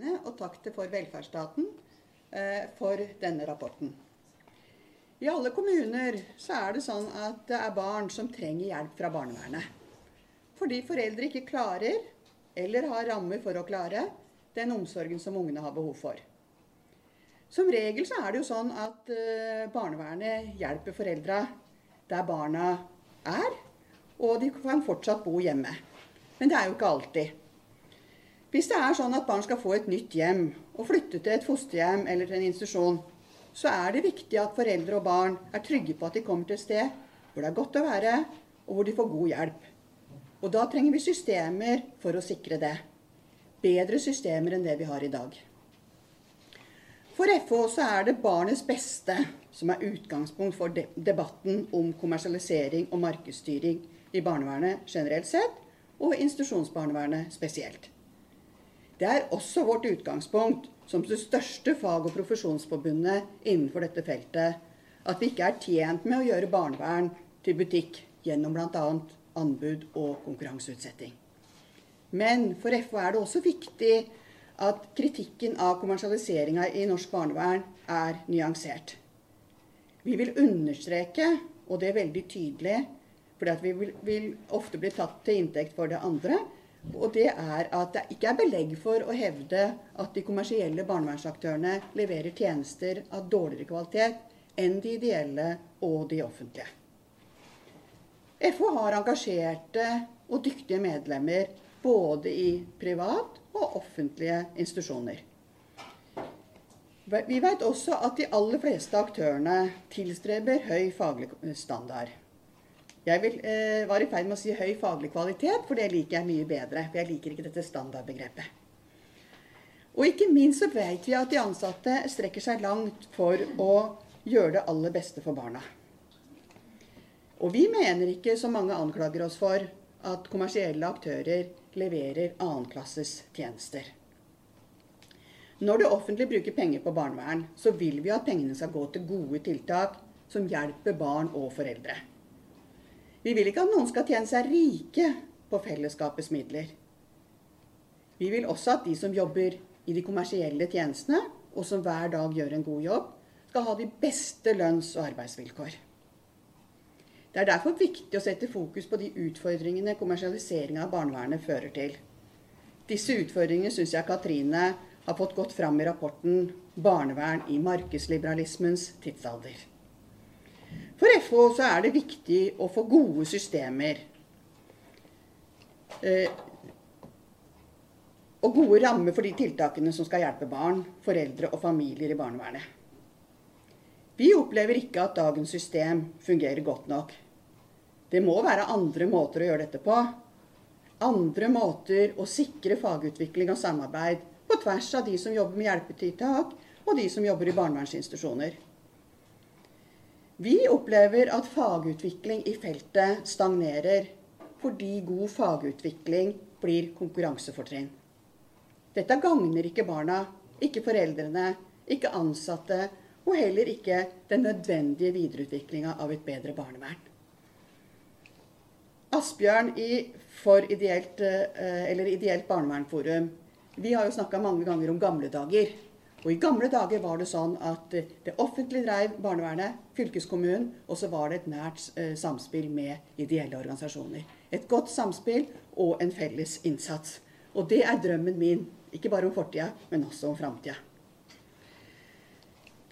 Og takk til For velferdsstaten eh, for denne rapporten. I alle kommuner så er det sånn at det er barn som trenger hjelp fra barnevernet. Fordi foreldre ikke klarer, eller har rammer for å klare, den omsorgen som ungene har behov for. Som regel så er det jo sånn at eh, barnevernet hjelper foreldra der barna er, og de kan fortsatt bo hjemme. Men det er jo ikke alltid. Hvis det er sånn at barn skal få et nytt hjem og flytte til et fosterhjem eller til en institusjon, så er det viktig at foreldre og barn er trygge på at de kommer til et sted hvor det er godt å være, og hvor de får god hjelp. Og da trenger vi systemer for å sikre det. Bedre systemer enn det vi har i dag. For FH så er det barnets beste som er utgangspunkt for debatten om kommersialisering og markedsstyring i barnevernet generelt sett, og institusjonsbarnevernet spesielt. Det er også vårt utgangspunkt som det største fag- og profesjonsforbundet innenfor dette feltet at vi ikke er tjent med å gjøre barnevern til butikk gjennom bl.a. anbud og konkurranseutsetting. Men for FO er det også viktig at kritikken av kommersialiseringa i norsk barnevern er nyansert. Vi vil understreke, og det er veldig tydelig, fordi vi vil, vil, ofte bli tatt til inntekt for det andre. Og det er at det ikke er belegg for å hevde at de kommersielle barnevernsaktørene leverer tjenester av dårligere kvalitet enn de ideelle og de offentlige. FH har engasjerte og dyktige medlemmer både i privat og offentlige institusjoner. Vi vet også at de aller fleste aktørene tilstreber høy faglig standard. Jeg vil, eh, var i ferd med å si høy faglig kvalitet, for det liker jeg mye bedre. For jeg liker ikke dette standardbegrepet. Og ikke minst så vet vi at de ansatte strekker seg langt for å gjøre det aller beste for barna. Og vi mener ikke, som mange anklager oss for, at kommersielle aktører leverer annenklasses tjenester. Når det offentlige bruker penger på barnevern, så vil vi at pengene skal gå til gode tiltak som hjelper barn og foreldre. Vi vil ikke at noen skal tjene seg rike på fellesskapets midler. Vi vil også at de som jobber i de kommersielle tjenestene, og som hver dag gjør en god jobb, skal ha de beste lønns- og arbeidsvilkår. Det er derfor viktig å sette fokus på de utfordringene kommersialiseringa av barnevernet fører til. Disse utfordringene syns jeg Katrine har fått godt fram i rapporten 'Barnevern i markedsliberalismens tidsalder'. For FH så er det viktig å få gode systemer. Eh, og gode rammer for de tiltakene som skal hjelpe barn, foreldre og familier i barnevernet. Vi opplever ikke at dagens system fungerer godt nok. Det må være andre måter å gjøre dette på. Andre måter å sikre fagutvikling og samarbeid på tvers av de som jobber med hjelpetiltak, og de som jobber i barnevernsinstitusjoner. Vi opplever at fagutvikling i feltet stagnerer fordi god fagutvikling blir konkurransefortrinn. Dette gagner ikke barna, ikke foreldrene, ikke ansatte og heller ikke den nødvendige videreutviklinga av et bedre barnevern. Asbjørn i For ideelt, eh, ideelt barnevernforum, vi har jo snakka mange ganger om gamle dager. Og I gamle dager var det sånn at det offentlige drev barnevernet, fylkeskommunen, og så var det et nært eh, samspill med ideelle organisasjoner. Et godt samspill og en felles innsats. Og det er drømmen min, ikke bare om fortida, men også om framtida.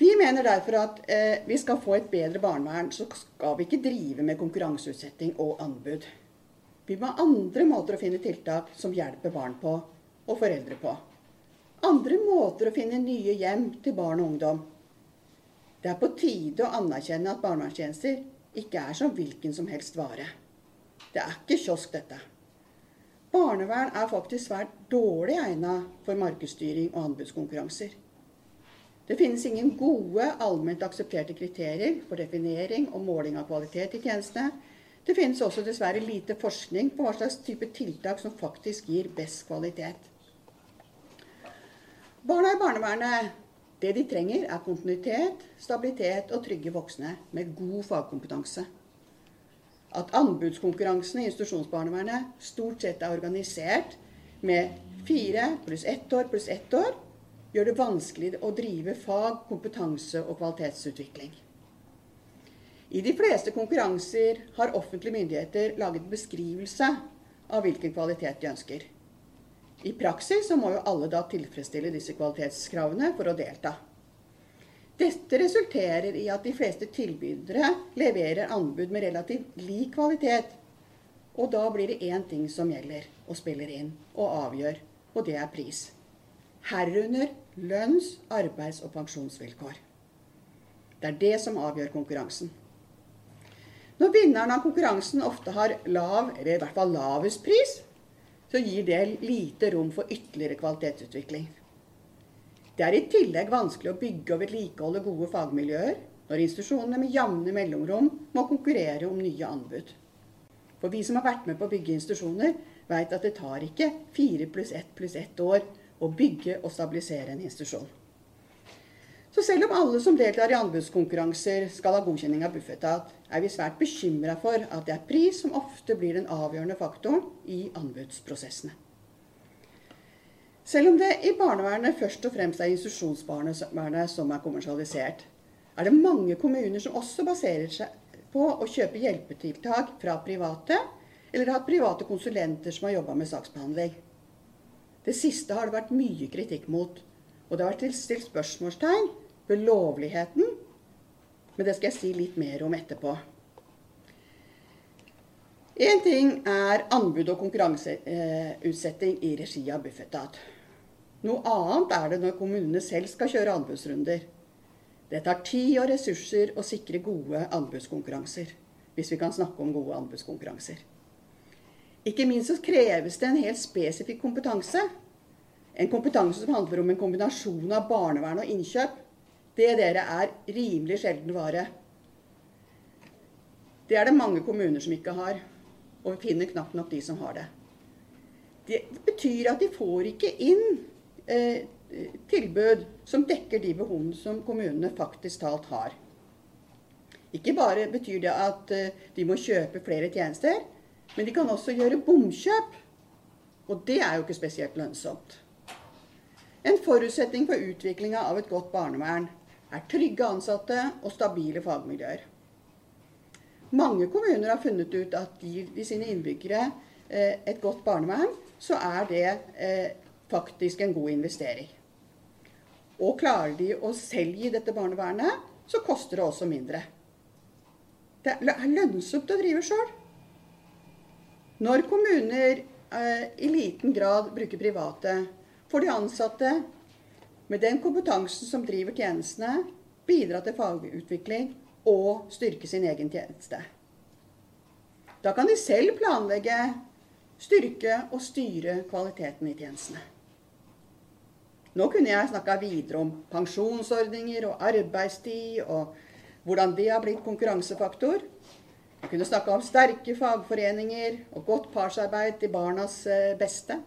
Vi mener derfor at eh, vi skal få et bedre barnevern, så skal vi ikke drive med konkurranseutsetting og anbud. Vi må ha andre måter å finne tiltak som hjelper barn på, og foreldre på andre måter å finne nye hjem til barn og ungdom. Det er på tide å anerkjenne at barnevernstjenester ikke er som hvilken som helst vare. Det er ikke kiosk, dette. Barnevern er faktisk svært dårlig egnet for markedsstyring og anbudskonkurranser. Det finnes ingen gode, allment aksepterte kriterier for definering og måling av kvalitet i tjenestene. Det finnes også dessverre lite forskning på hva slags type tiltak som faktisk gir best kvalitet. Barna i barnevernet, det de trenger, er kontinuitet, stabilitet og trygge voksne med god fagkompetanse. At anbudskonkurransene i institusjonsbarnevernet stort sett er organisert med Fire pluss ett år pluss ett år gjør det vanskelig å drive fag, kompetanse og kvalitetsutvikling. I de fleste konkurranser har offentlige myndigheter laget beskrivelse av hvilken kvalitet de ønsker. I praksis så må jo alle da tilfredsstille disse kvalitetskravene for å delta. Dette resulterer i at de fleste tilbydere leverer anbud med relativt lik kvalitet. Og da blir det én ting som gjelder og spiller inn og avgjør, og det er pris. Herunder lønns-, arbeids- og pensjonsvilkår. Det er det som avgjør konkurransen. Når vinneren av konkurransen ofte har lav, eller i hvert fall lavest pris, så gir det lite rom for ytterligere kvalitetsutvikling. Det er i tillegg vanskelig å bygge og vedlikeholde gode fagmiljøer når institusjonene med jevne mellomrom må konkurrere om nye anbud. For vi som har vært med på å bygge institusjoner, veit at det tar ikke fire pluss ett pluss ett år å bygge og stabilisere en institusjon. Så selv om alle som deltar i anbudskonkurranser skal ha godkjenning av Bufetat, er vi svært bekymra for at det er pris som ofte blir den avgjørende faktoren i anbudsprosessene. Selv om det i barnevernet først og fremst er institusjonsbarnevernet som er kommersialisert, er det mange kommuner som også baserer seg på å kjøpe hjelpetiltak fra private, eller har hatt private konsulenter som har jobba med saksbehandling. Det siste har det vært mye kritikk mot, og det har vært stilt spørsmålstegn ved lovligheten, men det skal jeg si litt mer om etterpå. Én ting er anbud og konkurranseutsetting i regi av Bufetat. Noe annet er det når kommunene selv skal kjøre anbudsrunder. Det tar tid og ressurser å sikre gode anbudskonkurranser, hvis vi kan snakke om gode anbudskonkurranser. Ikke minst så kreves det en helt spesifikk kompetanse. En kompetanse som handler om en kombinasjon av barnevern og innkjøp. Det dere er rimelig sjelden vare. Det er det mange kommuner som ikke har. Og vi finner knapt nok de som har det. Det betyr at de får ikke inn eh, tilbud som dekker de behovene som kommunene faktisk talt har. Ikke bare betyr det at eh, de må kjøpe flere tjenester, men de kan også gjøre bomkjøp. Og det er jo ikke spesielt lønnsomt. En forutsetning for utviklinga av et godt barnevern er trygge ansatte og stabile fagmiljøer. Mange kommuner har funnet ut at gir de sine innbyggere eh, et godt barnevern, så er det eh, faktisk en god investering. Og klarer de å selv gi dette barnevernet, så koster det også mindre. Det er lønnsomt å drive sjøl. Når kommuner eh, i liten grad bruker private, får de ansatte med den kompetansen som driver tjenestene, bidra til fagutvikling og styrke sin egen tjeneste. Da kan de selv planlegge, styrke og styre kvaliteten i tjenestene. Nå kunne jeg snakka videre om pensjonsordninger og arbeidstid, og hvordan det har blitt konkurransefaktor. Jeg kunne snakka om sterke fagforeninger og godt partsarbeid til barnas eh, beste.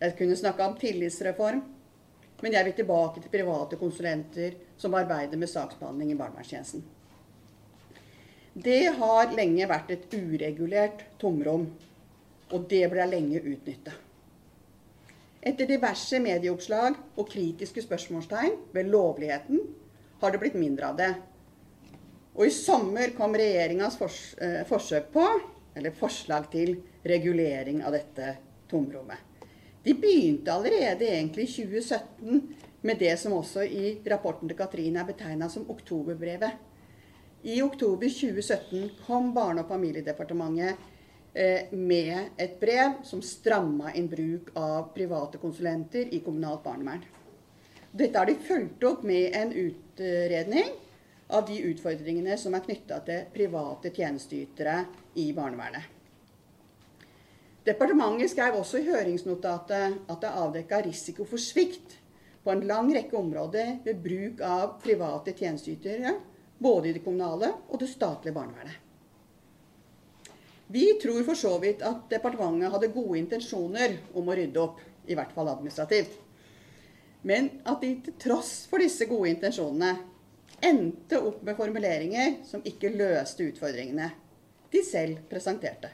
Jeg kunne snakka om tillitsreform. Men jeg vil tilbake til private konsulenter som arbeider med saksbehandling i barnevernstjenesten. Det har lenge vært et uregulert tomrom, og det ble lenge utnytta. Etter diverse medieoppslag og kritiske spørsmålstegn ved lovligheten har det blitt mindre av det. Og i sommer kom regjeringas eh, forsøk på, eller forslag til, regulering av dette tomrommet. De begynte allerede egentlig i 2017 med det som også i rapporten til Katrine er betegna som oktoberbrevet. I oktober 2017 kom Barne- og familiedepartementet eh, med et brev som stramma inn bruk av private konsulenter i kommunalt barnevern. Dette har de fulgt opp med en utredning av de utfordringene som er knytta til private tjenesteytere i barnevernet. Departementet skrev også i høringsnotatet at det avdekka risiko for svikt på en lang rekke områder ved bruk av private tjenesteytere både i det kommunale og det statlige barnevernet. Vi tror for så vidt at departementet hadde gode intensjoner om å rydde opp, i hvert fall administrativt. Men at de til tross for disse gode intensjonene endte opp med formuleringer som ikke løste utfordringene de selv presenterte.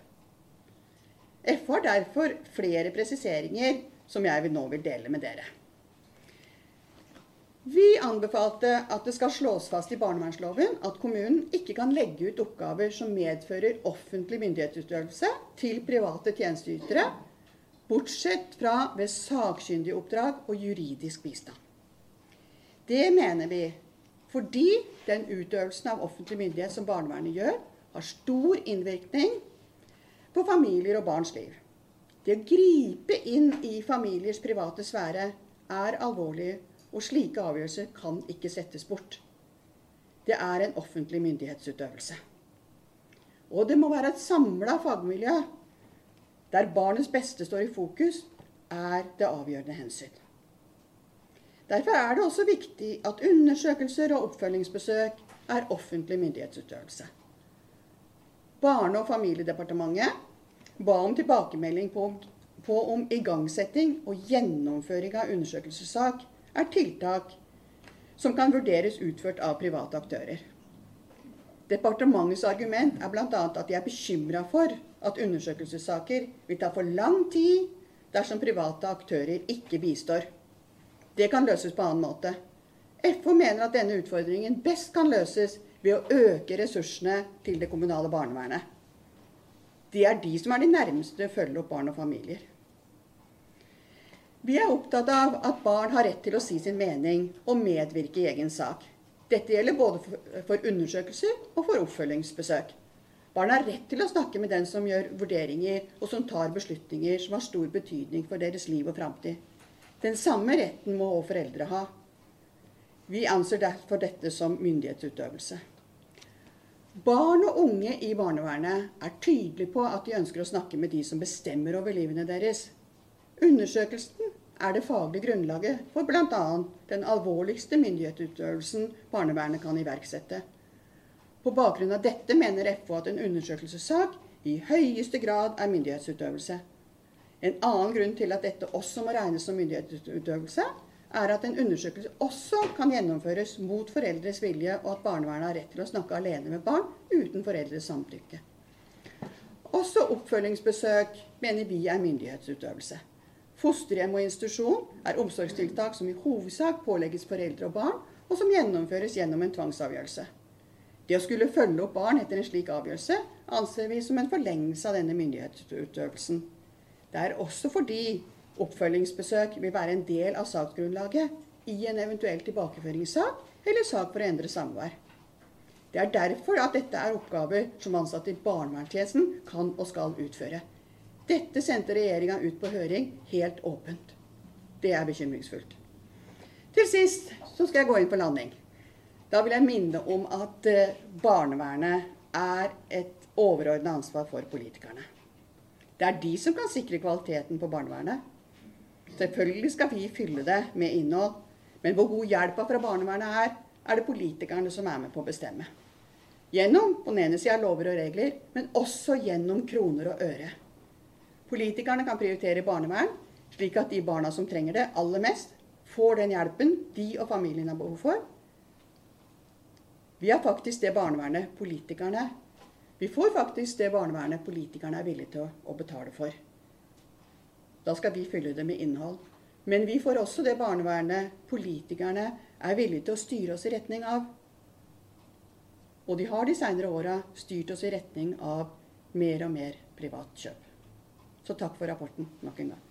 FH har derfor flere presiseringer som jeg nå vil dele med dere. Vi anbefalte at det skal slås fast i barnevernsloven at kommunen ikke kan legge ut oppgaver som medfører offentlig myndighetsutøvelse til private tjenesteytere, bortsett fra ved sakkyndigoppdrag og juridisk bistand. Det mener vi fordi den utøvelsen av offentlig myndighet som barnevernet gjør, har stor innvirkning på familier og barns liv. Det å gripe inn i familiers private sfære er alvorlig, og slike avgjørelser kan ikke settes bort. Det er en offentlig myndighetsutøvelse. Og det må være et samla fagmiljø der barnets beste står i fokus, er det avgjørende hensyn. Derfor er det også viktig at undersøkelser og oppfølgingsbesøk er offentlig myndighetsutøvelse. Barne- og familiedepartementet ba om tilbakemelding på, på om igangsetting og gjennomføring av undersøkelsessak er tiltak som kan vurderes utført av private aktører. Departementets argument er bl.a. at de er bekymra for at undersøkelsessaker vil ta for lang tid dersom private aktører ikke bistår. Det kan løses på annen måte. FO mener at denne utfordringen best kan løses ved å øke ressursene til det kommunale barnevernet. Det er de som er de nærmeste å følge opp barn og familier. Vi er opptatt av at barn har rett til å si sin mening og medvirke i egen sak. Dette gjelder både for undersøkelser og for oppfølgingsbesøk. Barn har rett til å snakke med den som gjør vurderinger, og som tar beslutninger som har stor betydning for deres liv og framtid. Den samme retten må også foreldre ha. Vi anser derfor dette som myndighetsutøvelse. Barn og unge i barnevernet er tydelige på at de ønsker å snakke med de som bestemmer over livene deres. Undersøkelsen er det faglige grunnlaget for bl.a. den alvorligste myndighetsutøvelsen barnevernet kan iverksette. På bakgrunn av dette mener FO at en undersøkelsessak i høyeste grad er myndighetsutøvelse. En annen grunn til at dette også må regnes som myndighetsutøvelse, er at en undersøkelse også kan gjennomføres mot foreldres vilje, og at barnevernet har rett til å snakke alene med barn uten foreldres samtykke. Også oppfølgingsbesøk mener vi er myndighetsutøvelse. Fosterhjem og institusjon er omsorgstiltak som i hovedsak pålegges foreldre og barn, og som gjennomføres gjennom en tvangsavgjørelse. Det å skulle følge opp barn etter en slik avgjørelse anser vi som en forlengelse av denne myndighetsutøvelsen. Det er også fordi Oppfølgingsbesøk vil være en del av saksgrunnlaget i en eventuell tilbakeføringssak eller sak for å endre samvær. Det er derfor at dette er oppgaver som ansatte i barnevernstjenesten kan og skal utføre. Dette sendte regjeringa ut på høring helt åpent. Det er bekymringsfullt. Til sist så skal jeg gå inn på landing. Da vil jeg minne om at eh, barnevernet er et overordna ansvar for politikerne. Det er de som kan sikre kvaliteten på barnevernet. Selvfølgelig skal vi fylle det med innhold, men hvor god hjelpa fra barnevernet er, er det politikerne som er med på å bestemme. Gjennom på den ene sida lover og regler, men også gjennom kroner og øre. Politikerne kan prioritere barnevern, slik at de barna som trenger det aller mest, får den hjelpen de og familien har behov for. Vi har faktisk det barnevernet politikerne Vi får faktisk det barnevernet politikerne er villige til å, betale for. Da skal vi fylle det med innhold. Men vi får også det barnevernet politikerne er villige til å styre oss i retning av. Og de har de seinere åra styrt oss i retning av mer og mer privat kjøp. Så takk for rapporten nok en gang.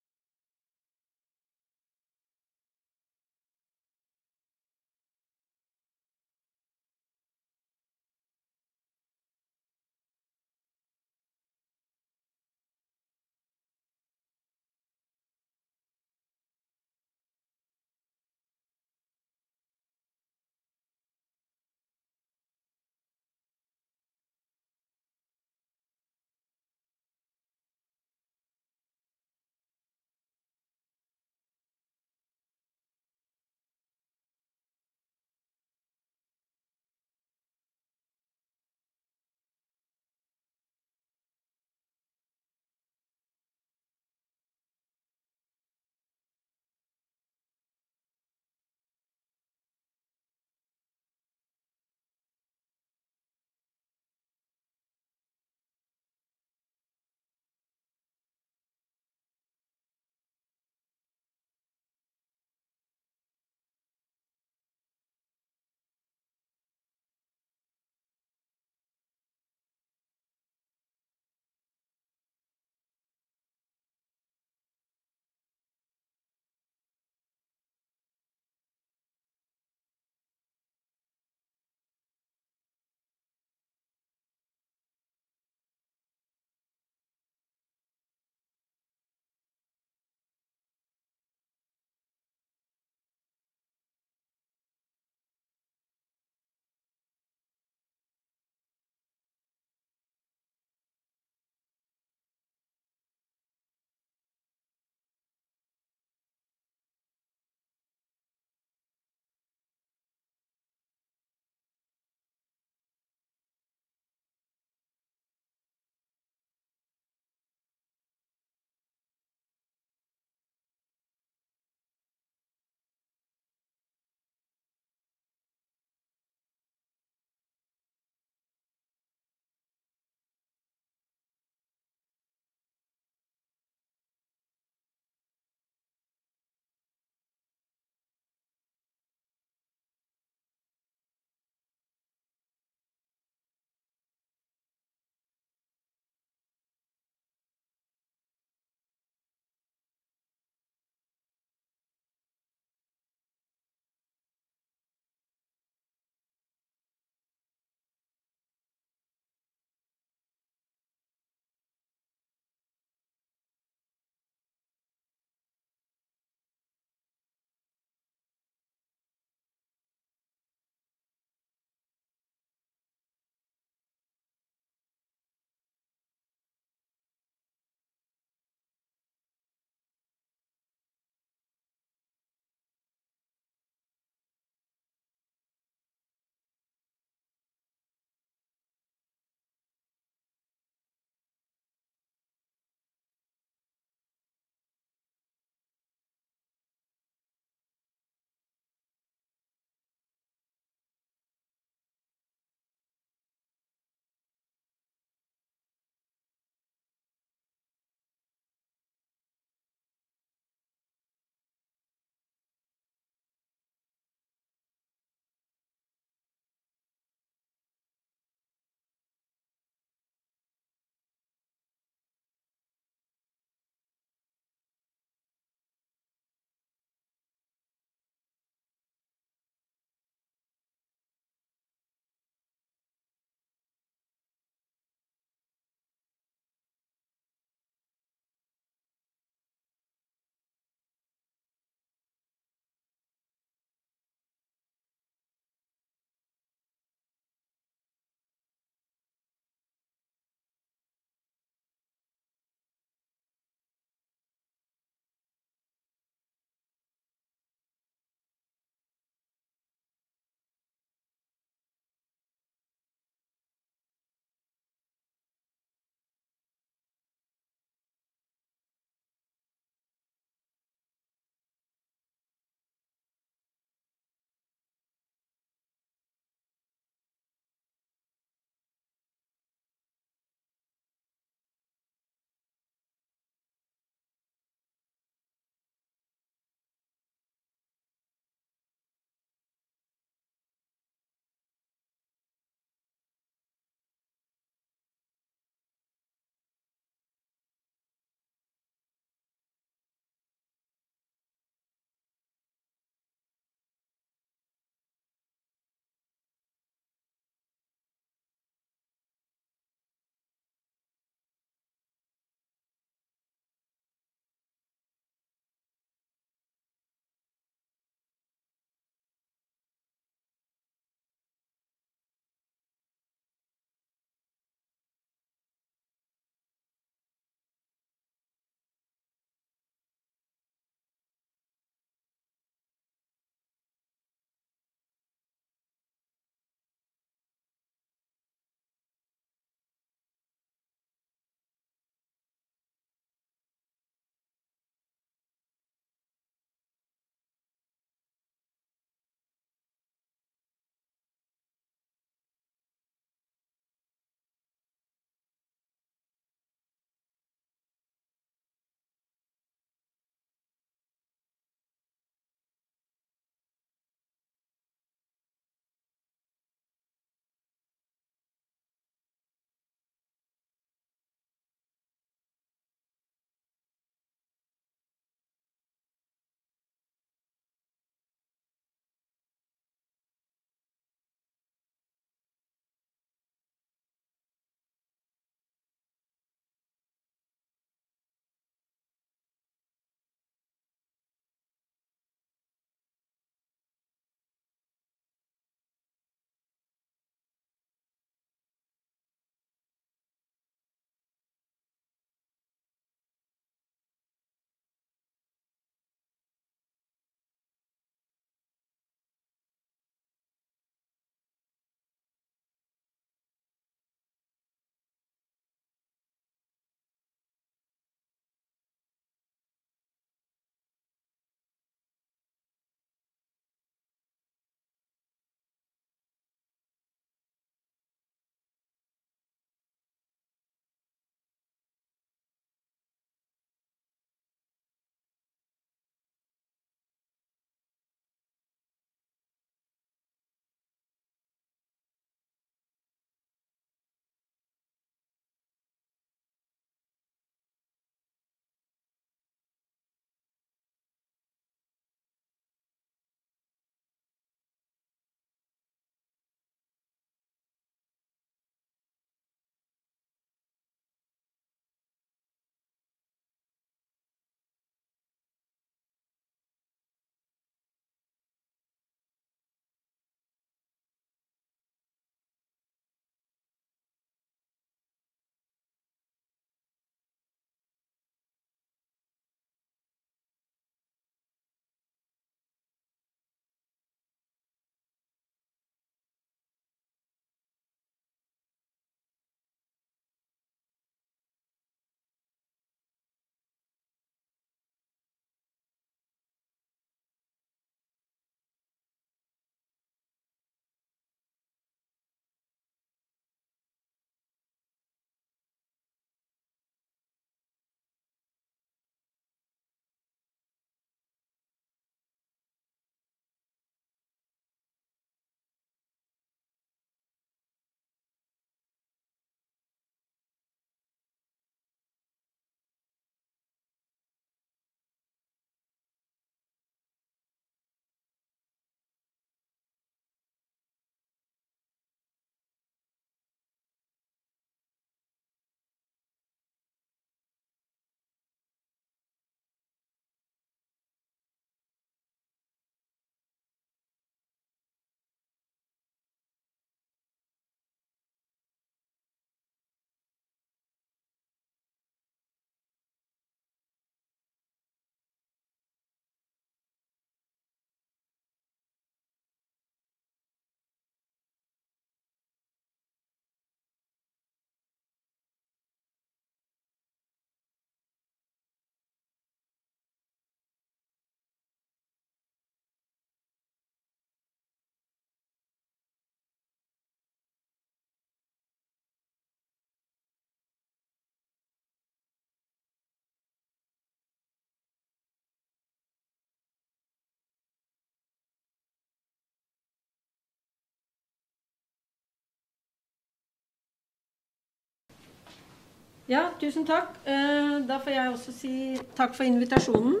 Ja, tusen takk. Eh, da får jeg også si takk for invitasjonen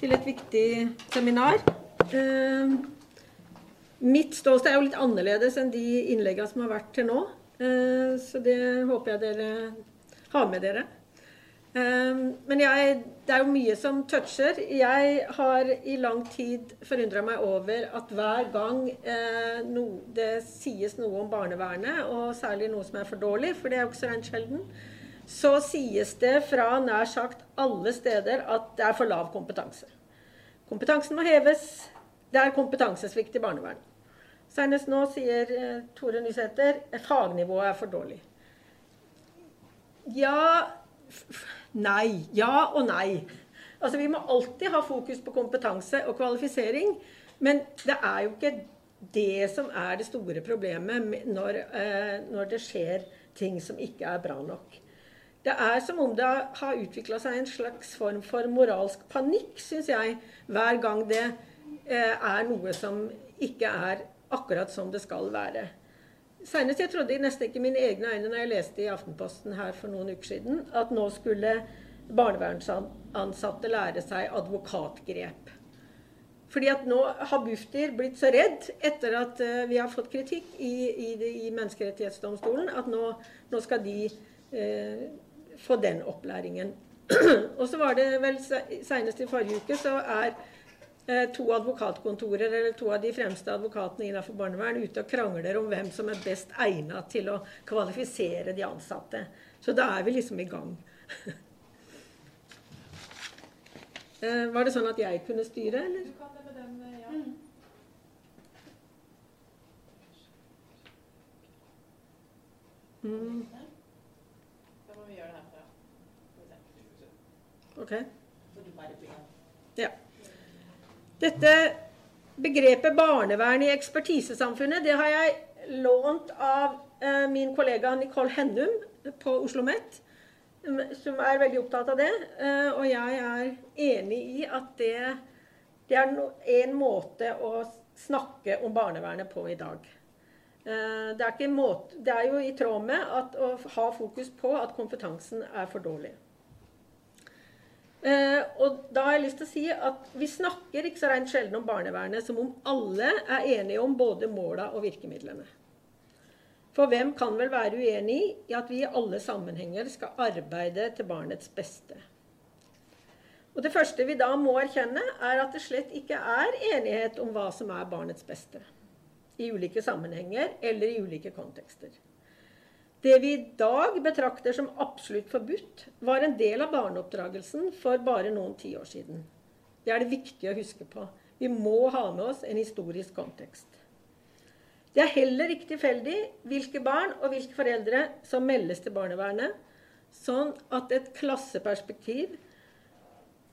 til et viktig seminar. Eh, mitt ståsted er jo litt annerledes enn de innleggene som har vært til nå. Eh, så det håper jeg dere har med dere. Men jeg, det er jo mye som toucher. Jeg har i lang tid forundra meg over at hver gang det sies noe om barnevernet, og særlig noe som er for dårlig, for det er jo ikke så rent sjelden, så sies det fra nær sagt alle steder at det er for lav kompetanse. Kompetansen må heves. Det er kompetansesvikt i barnevernet. Senest nå sier eh, Tore Nysæter at fagnivået er for dårlig. Ja Nei. Ja og nei. Altså, Vi må alltid ha fokus på kompetanse og kvalifisering. Men det er jo ikke det som er det store problemet når, eh, når det skjer ting som ikke er bra nok. Det er som om det har utvikla seg en slags form for moralsk panikk, syns jeg, hver gang det eh, er noe som ikke er akkurat som det skal være. Senest jeg trodde nesten ikke mine egne øyne når jeg leste i Aftenposten her for noen uker siden at nå skulle barnevernsansatte lære seg advokatgrep. Fordi at nå har Bufdir blitt så redd etter at uh, vi har fått kritikk i, i, i Menneskerettighetsdomstolen, at nå, nå skal de uh, få den opplæringen. og så var det vel Senest i forrige uke så er eh, to advokatkontorer, eller to av de fremste advokatene innenfor barnevern, ute og krangler om hvem som er best egnet til å kvalifisere de ansatte. Så da er vi liksom i gang. eh, var det sånn at jeg kunne styre, eller? Du kan det med den, eh, ja. Mm. Mm. Ok. Ja. Dette begrepet barnevern i ekspertisesamfunnet det har jeg lånt av eh, min kollega Nicole Hennum på Oslo OsloMet, som er veldig opptatt av det. Eh, og jeg er enig i at det, det er no, en måte å snakke om barnevernet på i dag. Eh, det, er måte, det er jo i tråd med at, å ha fokus på at kompetansen er for dårlig. Eh, og da har jeg lyst til å si at Vi snakker ikke så rent sjelden om barnevernet som om alle er enige om både måla og virkemidlene. For hvem kan vel være uenig i at vi i alle sammenhenger skal arbeide til barnets beste? Og Det første vi da må erkjenne, er at det slett ikke er enighet om hva som er barnets beste. I ulike sammenhenger eller i ulike kontekster. Det vi i dag betrakter som absolutt forbudt, var en del av barneoppdragelsen for bare noen tiår siden. Det er det viktig å huske på. Vi må ha med oss en historisk kontekst. Det er heller ikke tilfeldig hvilke barn og hvilke foreldre som meldes til barnevernet, sånn at et klasseperspektiv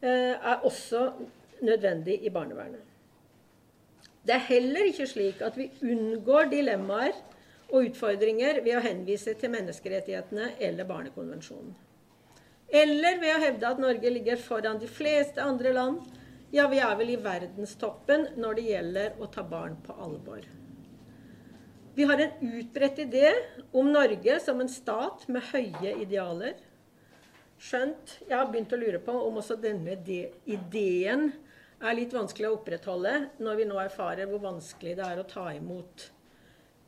eh, er også nødvendig i barnevernet. Det er heller ikke slik at vi unngår dilemmaer og utfordringer ved å henvise til menneskerettighetene eller Barnekonvensjonen. Eller ved å hevde at Norge ligger foran de fleste andre land. Ja, vi er vel i verdenstoppen når det gjelder å ta barn på alvor. Vi har en utbredt idé om Norge som en stat med høye idealer. Skjønt jeg har begynt å lure på om også denne ideen er litt vanskelig å opprettholde når vi nå erfarer hvor vanskelig det er å ta imot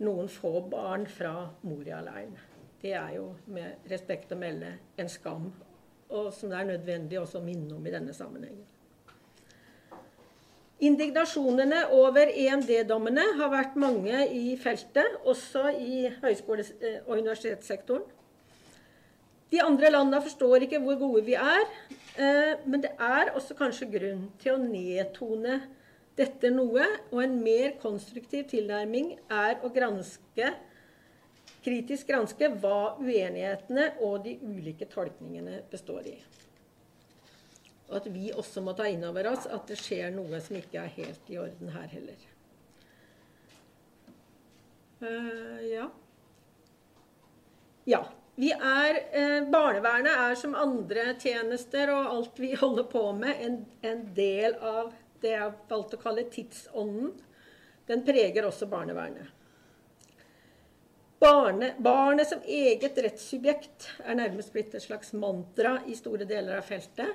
noen få barn fra Moria-leiren. Det er jo med respekt å melde en skam, og som det er nødvendig også å minne om i denne sammenhengen. Indignasjonene over EMD-dommene har vært mange i feltet, også i høyskole- og universitetssektoren. De andre landene forstår ikke hvor gode vi er, eh, men det er også kanskje grunn til å nedtone dette noe, og en mer konstruktiv tilnærming er å granske, kritisk granske hva uenighetene og de ulike tolkningene består i. Og at vi også må ta inn over oss at det skjer noe som ikke er helt i orden her heller. Uh, ja. Ja. Vi er, eh, barnevernet er som andre tjenester og alt vi holder på med, en, en del av det jeg har valgt å kalle tidsånden, den preger også barnevernet. Barne, barnet som eget rettssubjekt er nærmest blitt et slags mantra i store deler av feltet.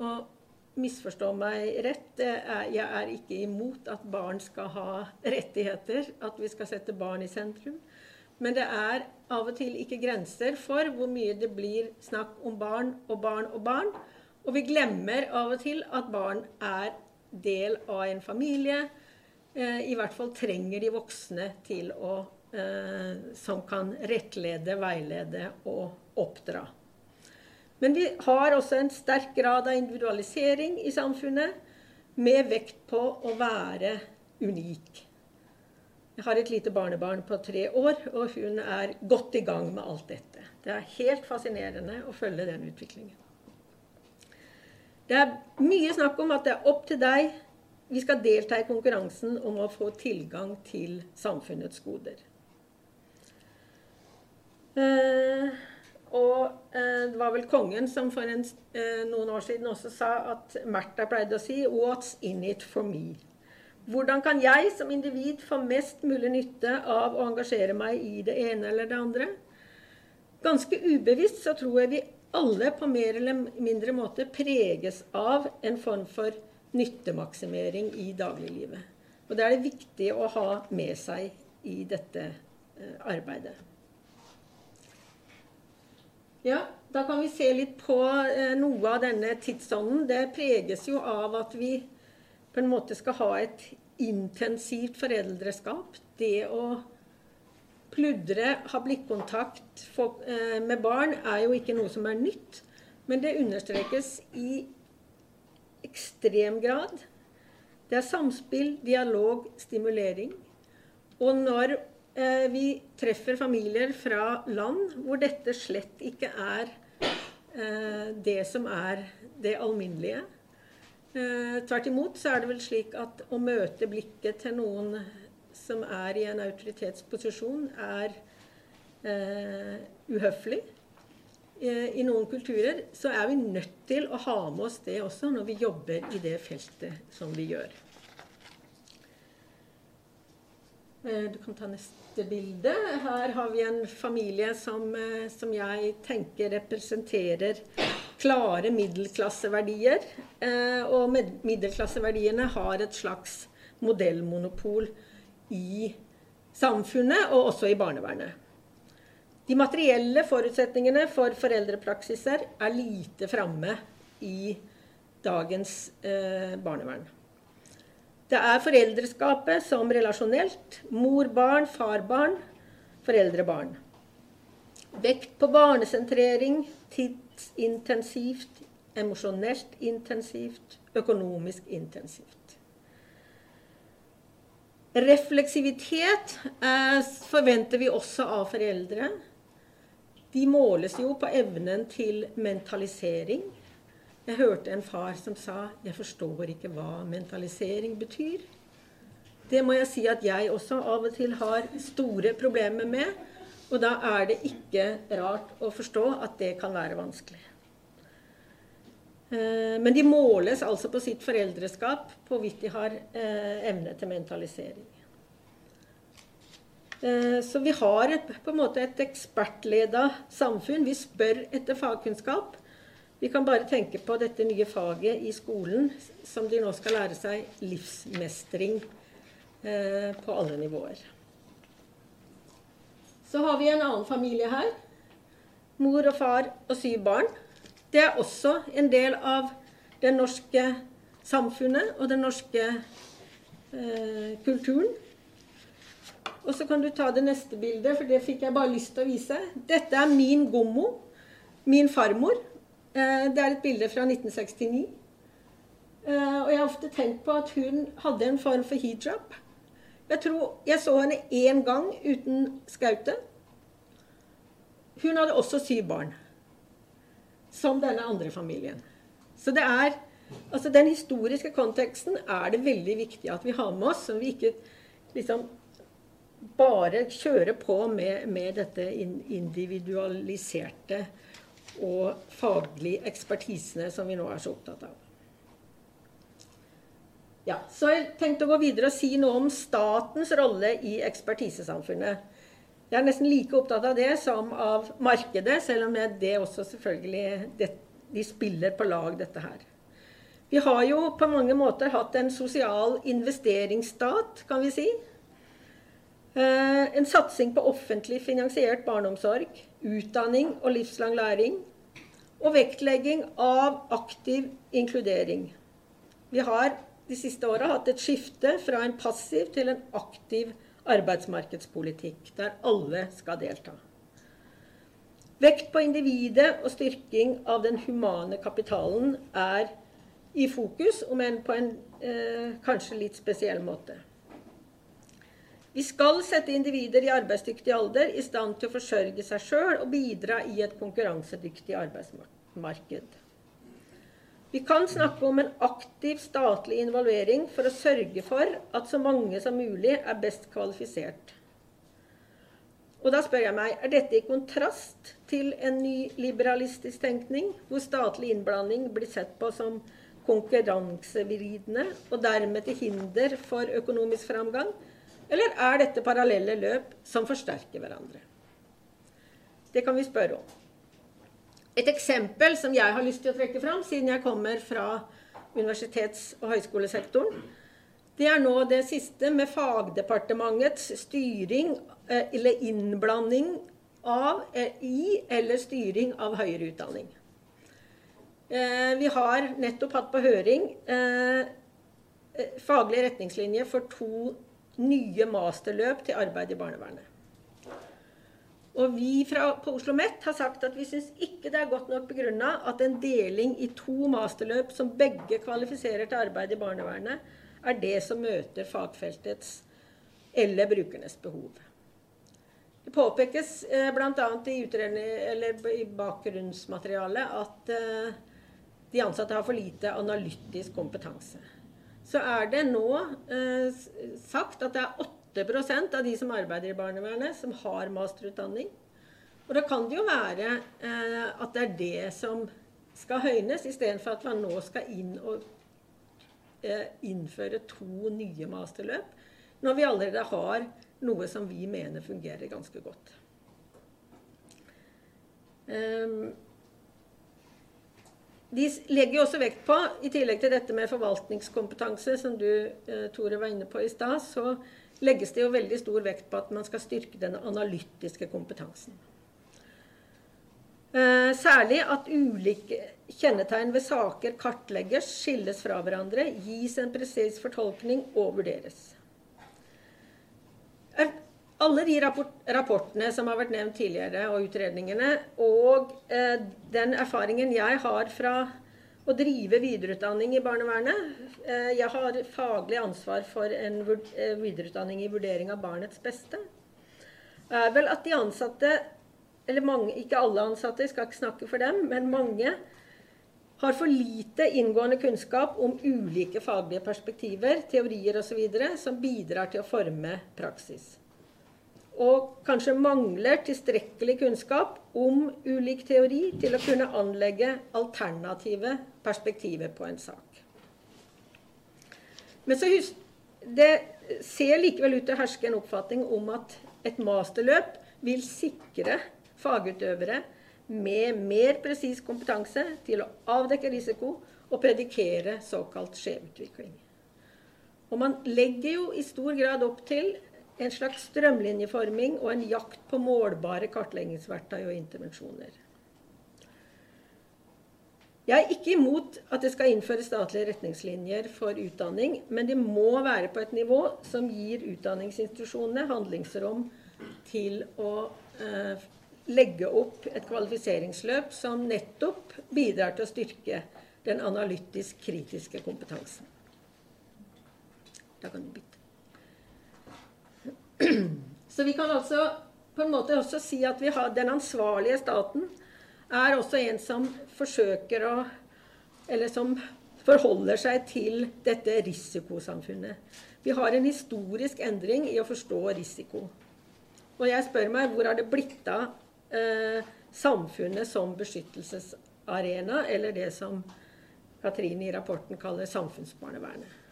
Og misforstå meg rett, jeg er ikke imot at barn skal ha rettigheter, at vi skal sette barn i sentrum. Men det er av og til ikke grenser for hvor mye det blir snakk om barn og barn og barn. Og vi glemmer av og til at barn er del av en familie. Eh, I hvert fall trenger de voksne til å, eh, som kan rettlede, veilede og oppdra. Men vi har også en sterk grad av individualisering i samfunnet, med vekt på å være unik. Jeg har et lite barnebarn på tre år, og hun er godt i gang med alt dette. Det er helt fascinerende å følge den utviklingen. Det er mye snakk om at det er opp til deg. Vi skal delta i konkurransen om å få tilgang til samfunnets goder. Eh, og eh, det var vel kongen som for en, eh, noen år siden også sa at Märtha pleide å si 'What's in it for me?' Hvordan kan jeg som individ få mest mulig nytte av å engasjere meg i det ene eller det andre? Ganske ubevisst så tror jeg vi alle på mer eller mindre måte preges av en form for nyttemaksimering i dagliglivet. Og det er det viktig å ha med seg i dette eh, arbeidet. Ja, da kan vi se litt på eh, noe av denne tidsånden. Det preges jo av at vi på en måte skal ha et intensivt foreldreskap. Det å pludre, ha blikkontakt eh, med barn er jo ikke noe som er nytt. Men det understrekes i ekstrem grad. Det er samspill, dialog, stimulering. Og når Eh, vi treffer familier fra land hvor dette slett ikke er eh, det som er det alminnelige. Eh, tvert imot så er det vel slik at å møte blikket til noen som er i en autoritetsposisjon, er uhøflig. I noen kulturer så er vi nødt til å ha med oss det også når vi jobber i det feltet som vi gjør. Du kan ta neste bilde. Her har vi en familie som, eh, som jeg tenker representerer klare middelklasseverdier. Eh, og middelklasseverdiene har et slags modellmonopol i samfunnet og også i barnevernet. De materielle forutsetningene for foreldrepraksiser er lite framme i dagens eh, barnevern. Det er foreldreskapet som relasjonelt. Mor-barn, far-barn, foreldre-barn. Vekt på barnesentrering, tidsintensivt, emosjonelt intensivt, økonomisk intensivt. Refleksivitet eh, forventer vi også av foreldre. De måles jo på evnen til mentalisering jeg hørte en far som sa 'Jeg forstår ikke hva mentalisering betyr'. Det må jeg si at jeg også av og til har store problemer med. Og da er det ikke rart å forstå at det kan være vanskelig. Eh, men de måles altså på sitt foreldreskap, på hvorvidt de har eh, evne til mentalisering. Eh, så vi har et, på en måte et ekspertleda samfunn. Vi spør etter fagkunnskap. Vi kan bare tenke på dette nye faget i skolen, som de nå skal lære seg livsmestring på alle nivåer. Så har vi en annen familie her. Mor og far og syv barn. Det er også en del av det norske samfunnet og den norske eh, kulturen. Og så kan du ta det neste bildet, for det fikk jeg bare lyst til å vise. Dette er min gommo, min farmor. Eh, det er et bilde fra 1969. Eh, og jeg har ofte tenkt på at hun hadde en form for hijab. Jeg tror jeg så henne én gang uten skaute. Hun hadde også syv barn. Som denne andre familien. Så det er Altså Den historiske konteksten er det veldig viktig at vi har med oss, så vi ikke liksom bare kjører på med, med dette individualiserte og faglige ekspertisene som vi nå er så opptatt av. Ja, så jeg tenkte å gå videre og si noe om statens rolle i ekspertisesamfunnet. Jeg er nesten like opptatt av det som av markedet, selv om det også selvfølgelig det, De spiller på lag, dette her. Vi har jo på mange måter hatt en sosial investeringsstat, kan vi si. Eh, en satsing på offentlig finansiert barneomsorg, utdanning og livslang læring. Og vektlegging av aktiv inkludering. Vi har de siste åra hatt et skifte fra en passiv til en aktiv arbeidsmarkedspolitikk, der alle skal delta. Vekt på individet og styrking av den humane kapitalen er i fokus, om enn på en eh, kanskje litt spesiell måte. Vi skal sette individer i arbeidsdyktig alder i stand til å forsørge seg sjøl og bidra i et konkurransedyktig arbeidsmarked. Vi kan snakke om en aktiv statlig involvering for å sørge for at så mange som mulig er best kvalifisert. Og da spør jeg meg, er dette i kontrast til en ny liberalistisk tenkning, hvor statlig innblanding blir sett på som konkurransevridende og dermed til hinder for økonomisk framgang? Eller er dette parallelle løp som forsterker hverandre? Det kan vi spørre om. Et eksempel som jeg har lyst til å trekke fram, siden jeg kommer fra universitets- og høyskolesektoren, det er nå det siste med fagdepartementets styring eh, eller innblanding av, eh, i eller styring av høyere utdanning. Eh, vi har nettopp hatt på høring faglige retningslinjer for to nye masterløp til arbeid i barnevernet. Og vi fra, på Oslo OsloMet har sagt at vi syns ikke det er godt nok begrunna at en deling i to masterløp som begge kvalifiserer til arbeid i barnevernet, er det som møter fagfeltets eller brukernes behov. Det påpekes eh, bl.a. I, i bakgrunnsmaterialet at eh, de ansatte har for lite analytisk kompetanse. Så er det nå eh, sagt at det er åtte 8% av de som arbeider i barnevernet, som har masterutdanning. Og da kan det jo være eh, at det er det som skal høynes, istedenfor at man nå skal inn og eh, innføre to nye masterløp, når vi allerede har noe som vi mener fungerer ganske godt. Um, de legger også vekt på, i tillegg til dette med forvaltningskompetanse, som du, eh, Tore, var inne på i stad, så legges det jo veldig stor vekt på at man skal styrke den analytiske kompetansen. Eh, særlig at ulike kjennetegn ved saker kartlegges, skilles fra hverandre, gis en presis fortolkning og vurderes. Alle de rapportene som har vært nevnt tidligere, og utredningene, og eh, den erfaringen jeg har fra å drive videreutdanning i barnevernet. Eh, jeg har faglig ansvar for en eh, videreutdanning i vurdering av barnets beste. vel at de ansatte, eller mange, ikke alle ansatte, jeg skal ikke snakke for dem, men mange har for lite inngående kunnskap om ulike faglige perspektiver, teorier osv. som bidrar til å forme praksis og kanskje mangler tilstrekkelig kunnskap om ulik teori til å kunne anlegge alternative perspektiver på en sak. Men så husk, det ser likevel ut til å herske en oppfatning om at et masterløp vil sikre fagutøvere med mer presis kompetanse til å avdekke risiko og predikere såkalt skjevutvikling. Og man legger jo i stor grad opp til en slags strømlinjeforming og en jakt på målbare kartleggingsverktøy og intervensjoner. Jeg er ikke imot at det skal innføres statlige retningslinjer for utdanning, men de må være på et nivå som gir utdanningsinstitusjonene handlingsrom til å eh, legge opp et kvalifiseringsløp som nettopp bidrar til å styrke den analytisk kritiske kompetansen. Da kan du bytte. Så vi kan altså på en måte også si at vi har den ansvarlige staten er også en som forsøker å Eller som forholder seg til dette risikosamfunnet. Vi har en historisk endring i å forstå risiko. Og jeg spør meg hvor har det blitt av eh, samfunnet som beskyttelsesarena, eller det som Katrine i rapporten kaller samfunnsbarnevernet.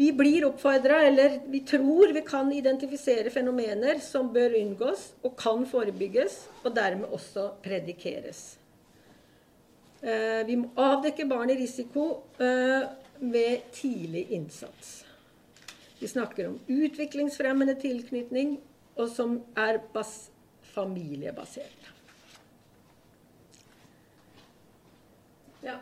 Vi blir oppfordra, eller vi tror vi kan identifisere fenomener som bør unngås og kan forebygges, og dermed også predikeres. Eh, vi må avdekke barn i risiko eh, ved tidlig innsats. Vi snakker om utviklingsfremmende tilknytning, og som er familiebasert. Ja.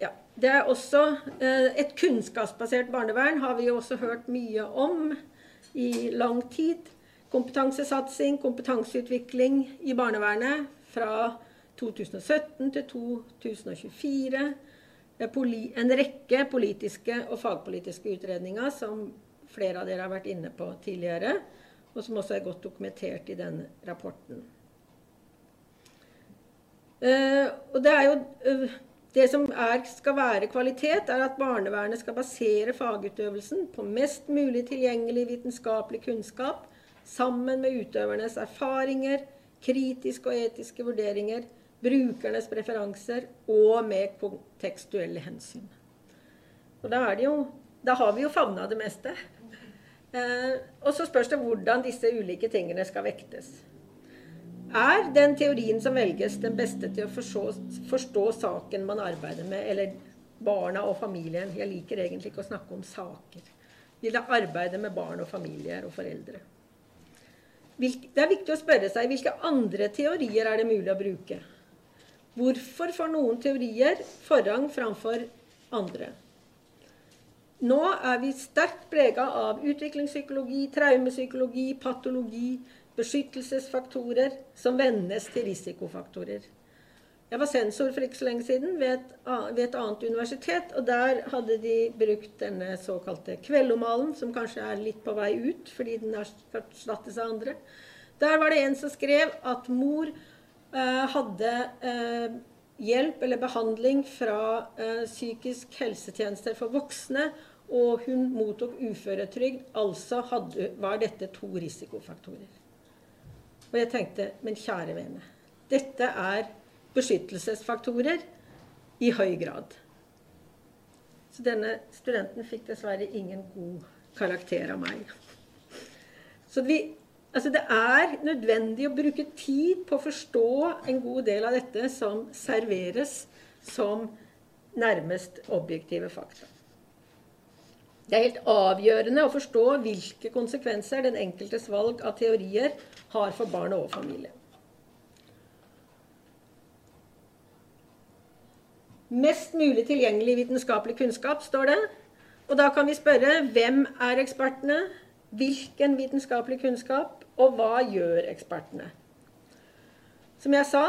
ja. Det er også eh, Et kunnskapsbasert barnevern har vi også hørt mye om i lang tid. Kompetansesatsing, kompetanseutvikling i barnevernet fra 2017 til 2024. En rekke politiske og fagpolitiske utredninger som flere av dere har vært inne på tidligere, og som også er godt dokumentert i denne rapporten. Uh, og det er jo uh, det som er, skal være kvalitet, er at barnevernet skal basere fagutøvelsen på mest mulig tilgjengelig vitenskapelig kunnskap, sammen med utøvernes erfaringer, kritiske og etiske vurderinger, brukernes preferanser og med kontekstuelle hensyn. Og da, jo, da har vi jo favna det meste. Eh, og så spørs det hvordan disse ulike tingene skal vektes. Er den teorien som velges, den beste til å forstå, forstå saken man arbeider med, eller barna og familien? Jeg liker egentlig ikke å snakke om saker. Vil det arbeide med barn og familier og foreldre? Det er viktig å spørre seg hvilke andre teorier er det mulig å bruke. Hvorfor får noen teorier forrang framfor andre? Nå er vi sterkt prega av utviklingspsykologi, traumepsykologi, patologi, beskyttelsesfaktorer som vendes til risikofaktorer. Jeg var sensor for ikke så lenge siden ved et, ved et, annet universitet. og Der hadde de brukt denne såkalte kveldomalen, som kanskje er litt på vei ut fordi den erstattes av andre. Der var det en som skrev at mor Eh, hadde eh, hjelp eller behandling fra eh, psykisk helsetjenester for voksne, og hun mottok uføretrygd. Altså hadde, var dette to risikofaktorer. Og jeg tenkte, men kjære vene, dette er beskyttelsesfaktorer i høy grad. Så denne studenten fikk dessverre ingen god karakter av meg. Så vi Altså Det er nødvendig å bruke tid på å forstå en god del av dette som serveres som nærmest objektive fakta. Det er helt avgjørende å forstå hvilke konsekvenser den enkeltes valg av teorier har for barn og familie. Mest mulig tilgjengelig vitenskapelig kunnskap, står det. Og da kan vi spørre hvem er ekspertene? Hvilken vitenskapelig kunnskap? Og hva gjør ekspertene? Som jeg sa,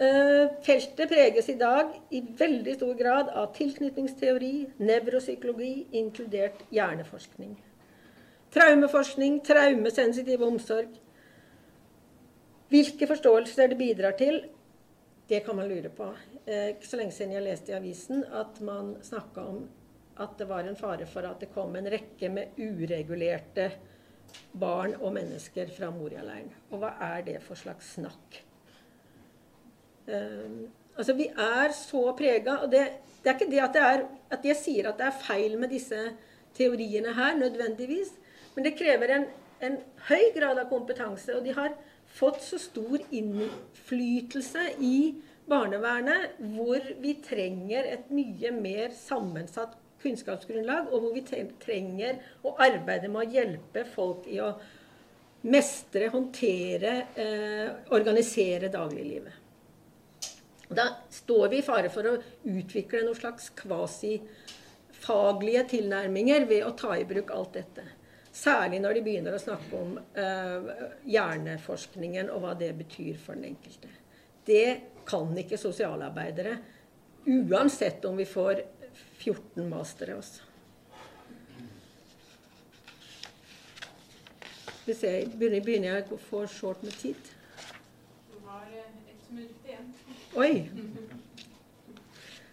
eh, feltet preges i dag i veldig stor grad av tilknytningsteori, nevropsykologi, inkludert hjerneforskning. Traumeforskning, traumesensitiv omsorg. Hvilke forståelser det bidrar til, det kan man lure på. Eh, ikke så lenge siden jeg leste i avisen at man snakka om at det var en fare for at det kom en rekke med uregulerte barn og mennesker fra Moria-leiren. Og hva er det for slags snakk? Um, altså, vi er så prega Og det, det, er ikke det at, det er, at jeg sier at det er feil med disse teoriene her, nødvendigvis. Men det krever en, en høy grad av kompetanse. Og de har fått så stor innflytelse i barnevernet, hvor vi trenger et mye mer sammensatt kunnskapsgrunnlag, og hvor vi trenger å arbeide med å hjelpe folk i å mestre, håndtere, eh, organisere dagliglivet. Da står vi i fare for å utvikle noen slags kvasifaglige tilnærminger ved å ta i bruk alt dette. Særlig når de begynner å snakke om eh, hjerneforskningen og hva det betyr for den enkelte. Det kan ikke sosialarbeidere, uansett om vi får 14 mastere også. Vi ser, begynner, begynner jeg å få short med tid? Det var ett minutt igjen. Oi.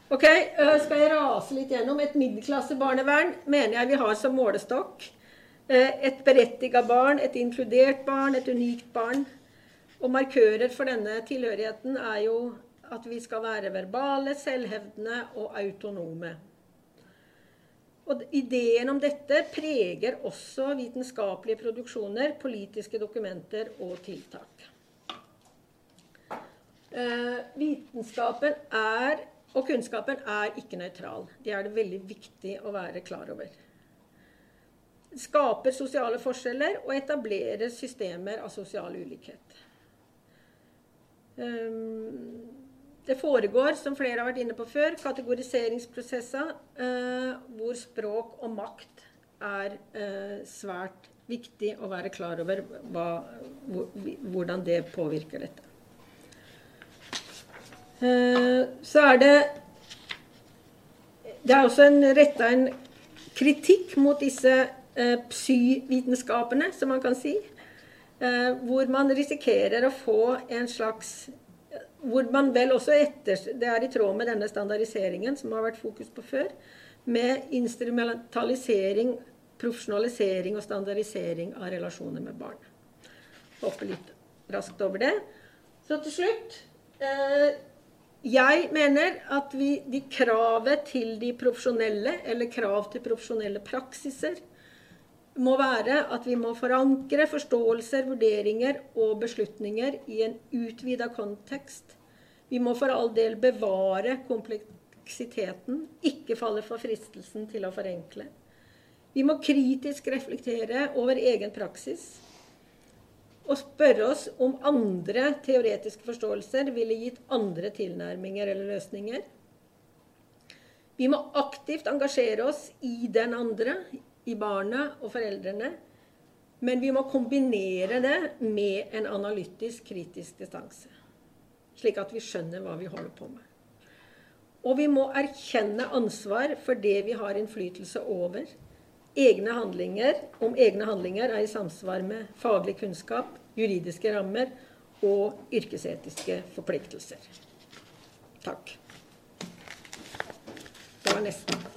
Ok, øh, skal jeg rase litt gjennom. Et middelklassebarnevern mener jeg vi har som målestokk. Øh, et berettiga barn, et inkludert barn, et unikt barn. Og markører for denne tilhørigheten er jo at vi skal være verbale, selvhevdende og autonome. Og ideen om dette preger også vitenskapelige produksjoner, politiske dokumenter og tiltak. Eh, vitenskapen er, og kunnskapen er ikke nøytral. Det er det veldig viktig å være klar over. Skaper sosiale forskjeller og etablerer systemer av sosial ulikhet. Um, det foregår, som flere har vært inne på før, kategoriseringsprosesser eh, hvor språk og makt er eh, svært viktig å være klar over hva, hvordan det påvirker dette. Eh, så er det Det er også retta en kritikk mot disse psyvitenskapene, som man kan si. Eh, hvor man risikerer å få en slags hvor man vel også etter, Det er i tråd med denne standardiseringen som har vært fokus på før, med instrumentalisering, profesjonalisering og standardisering av relasjoner med barn. Hoppe litt raskt over det. Så til slutt eh, Jeg mener at vi, de kravet til de profesjonelle, eller krav til profesjonelle praksiser, må være at vi må forankre forståelser, vurderinger og beslutninger i en utvida kontekst. Vi må for all del bevare kompleksiteten, ikke falle for fristelsen til å forenkle. Vi må kritisk reflektere over egen praksis og spørre oss om andre teoretiske forståelser ville gitt andre tilnærminger eller løsninger. Vi må aktivt engasjere oss i den andre, i barna og foreldrene. Men vi må kombinere det med en analytisk, kritisk distanse. Slik at vi skjønner hva vi holder på med. Og vi må erkjenne ansvar for det vi har innflytelse over. Egne handlinger, om egne handlinger er i samsvar med faglig kunnskap, juridiske rammer og yrkesetiske forpliktelser. Takk. Det var nesten.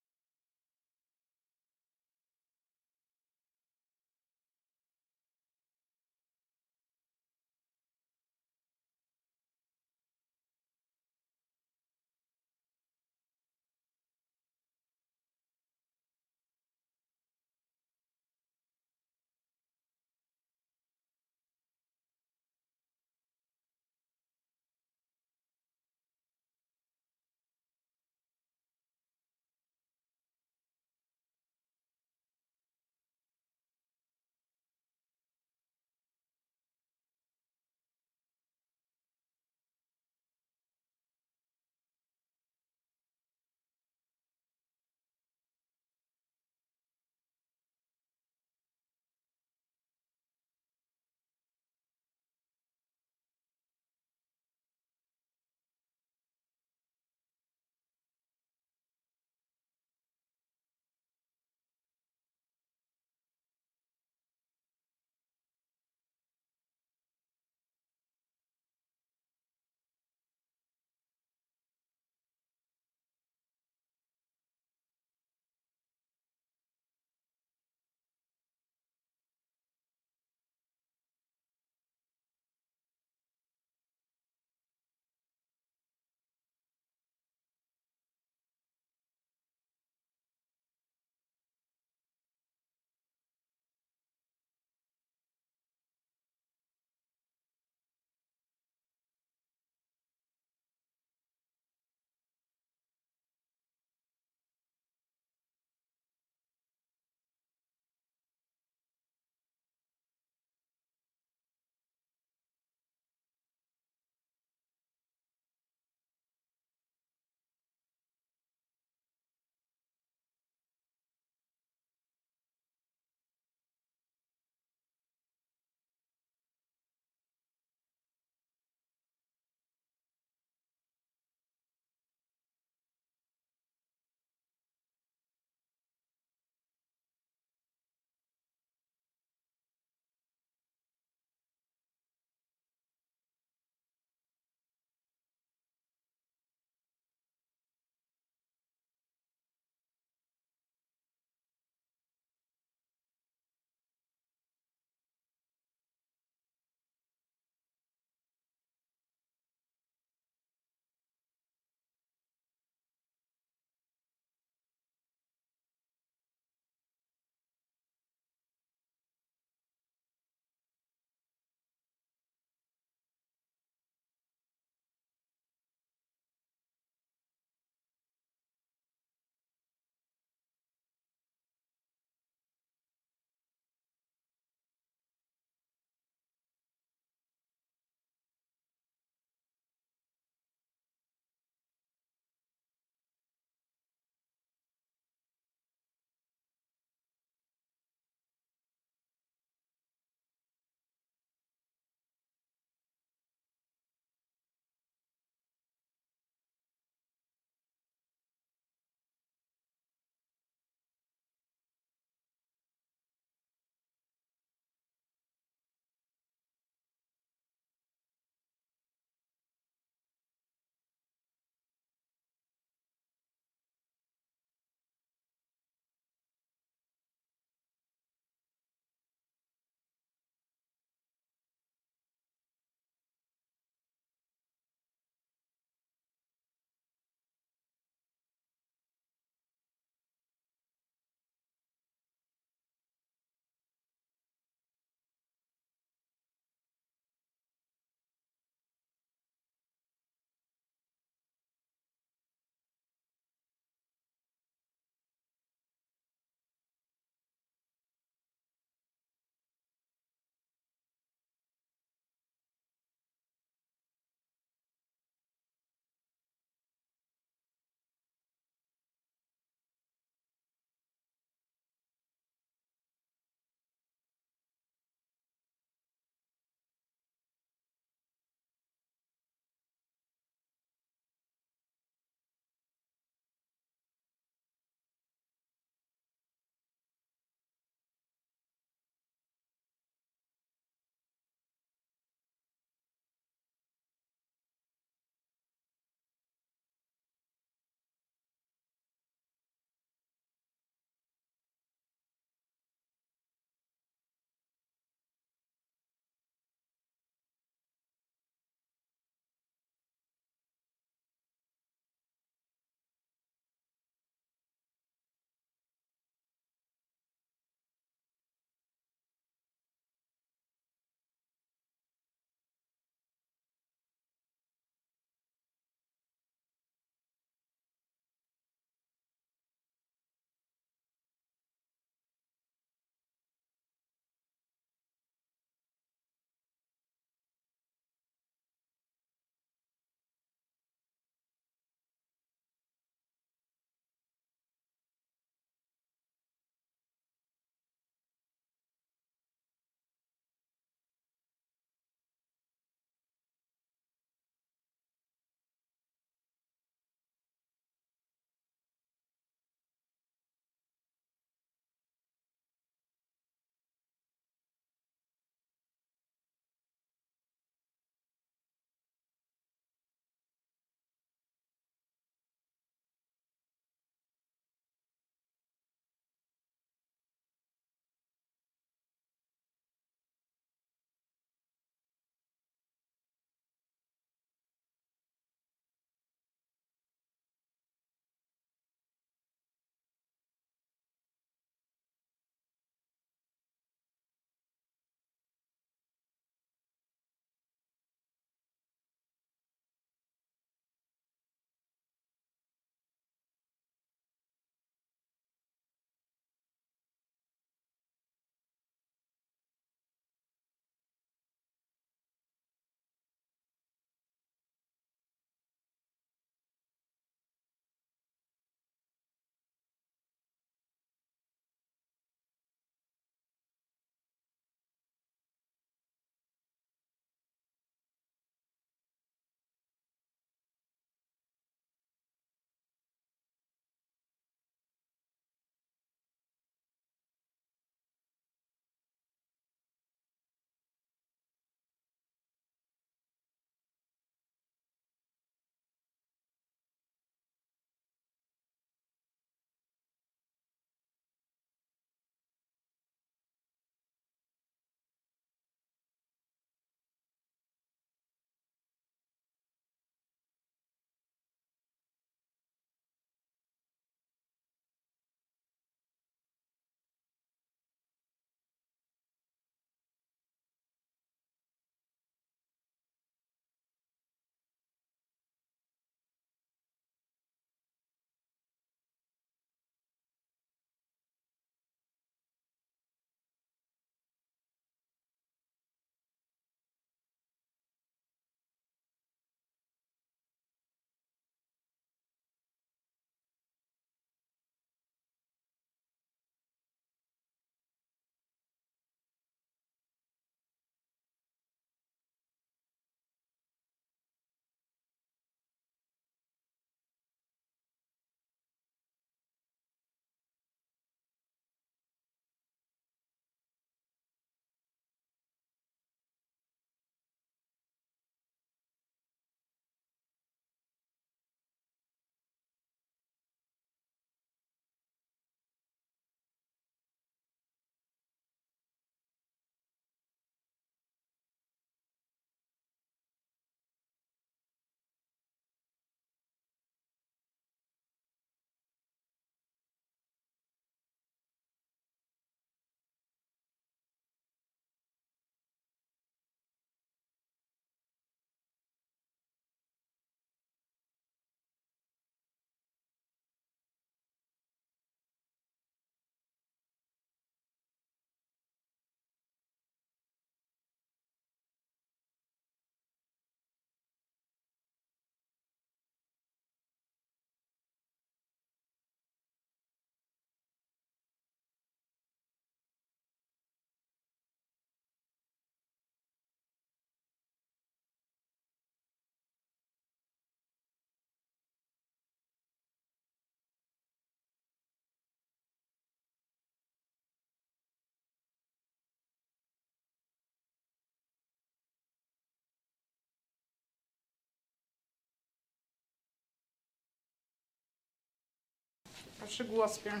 Vær så god, Asbjørn.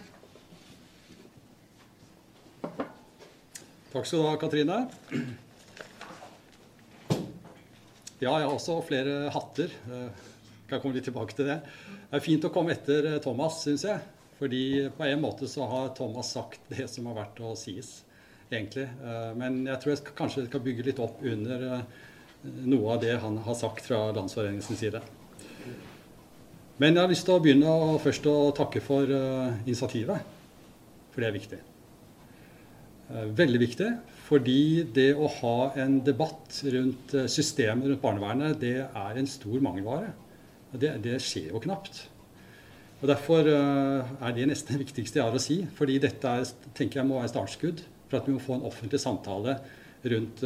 Takk skal du ha, Katrine. Ja, jeg har også flere hatter. Jeg Kan komme litt tilbake til det. Det er fint å komme etter eh, Thomas, syns jeg. Fordi på en måte så har Thomas sagt det som har vært å sies, egentlig. Eh, Men jeg tror jeg skal, kanskje skal bygge litt opp under eh, noe av det han har sagt fra Landsforeningens side. Men jeg har lyst til å begynne å, først å takke for uh, initiativet. For det er viktig. Uh, Veldig viktig, fordi det å ha en debatt rundt eh, systemet rundt barnevernet, det er en stor mangelvare. Det, det skjer jo knapt. Og Derfor uh, er det nesten det viktigste jeg har å si. Fordi dette er, tenker jeg må være startskudd for at vi må få en offentlig samtale rundt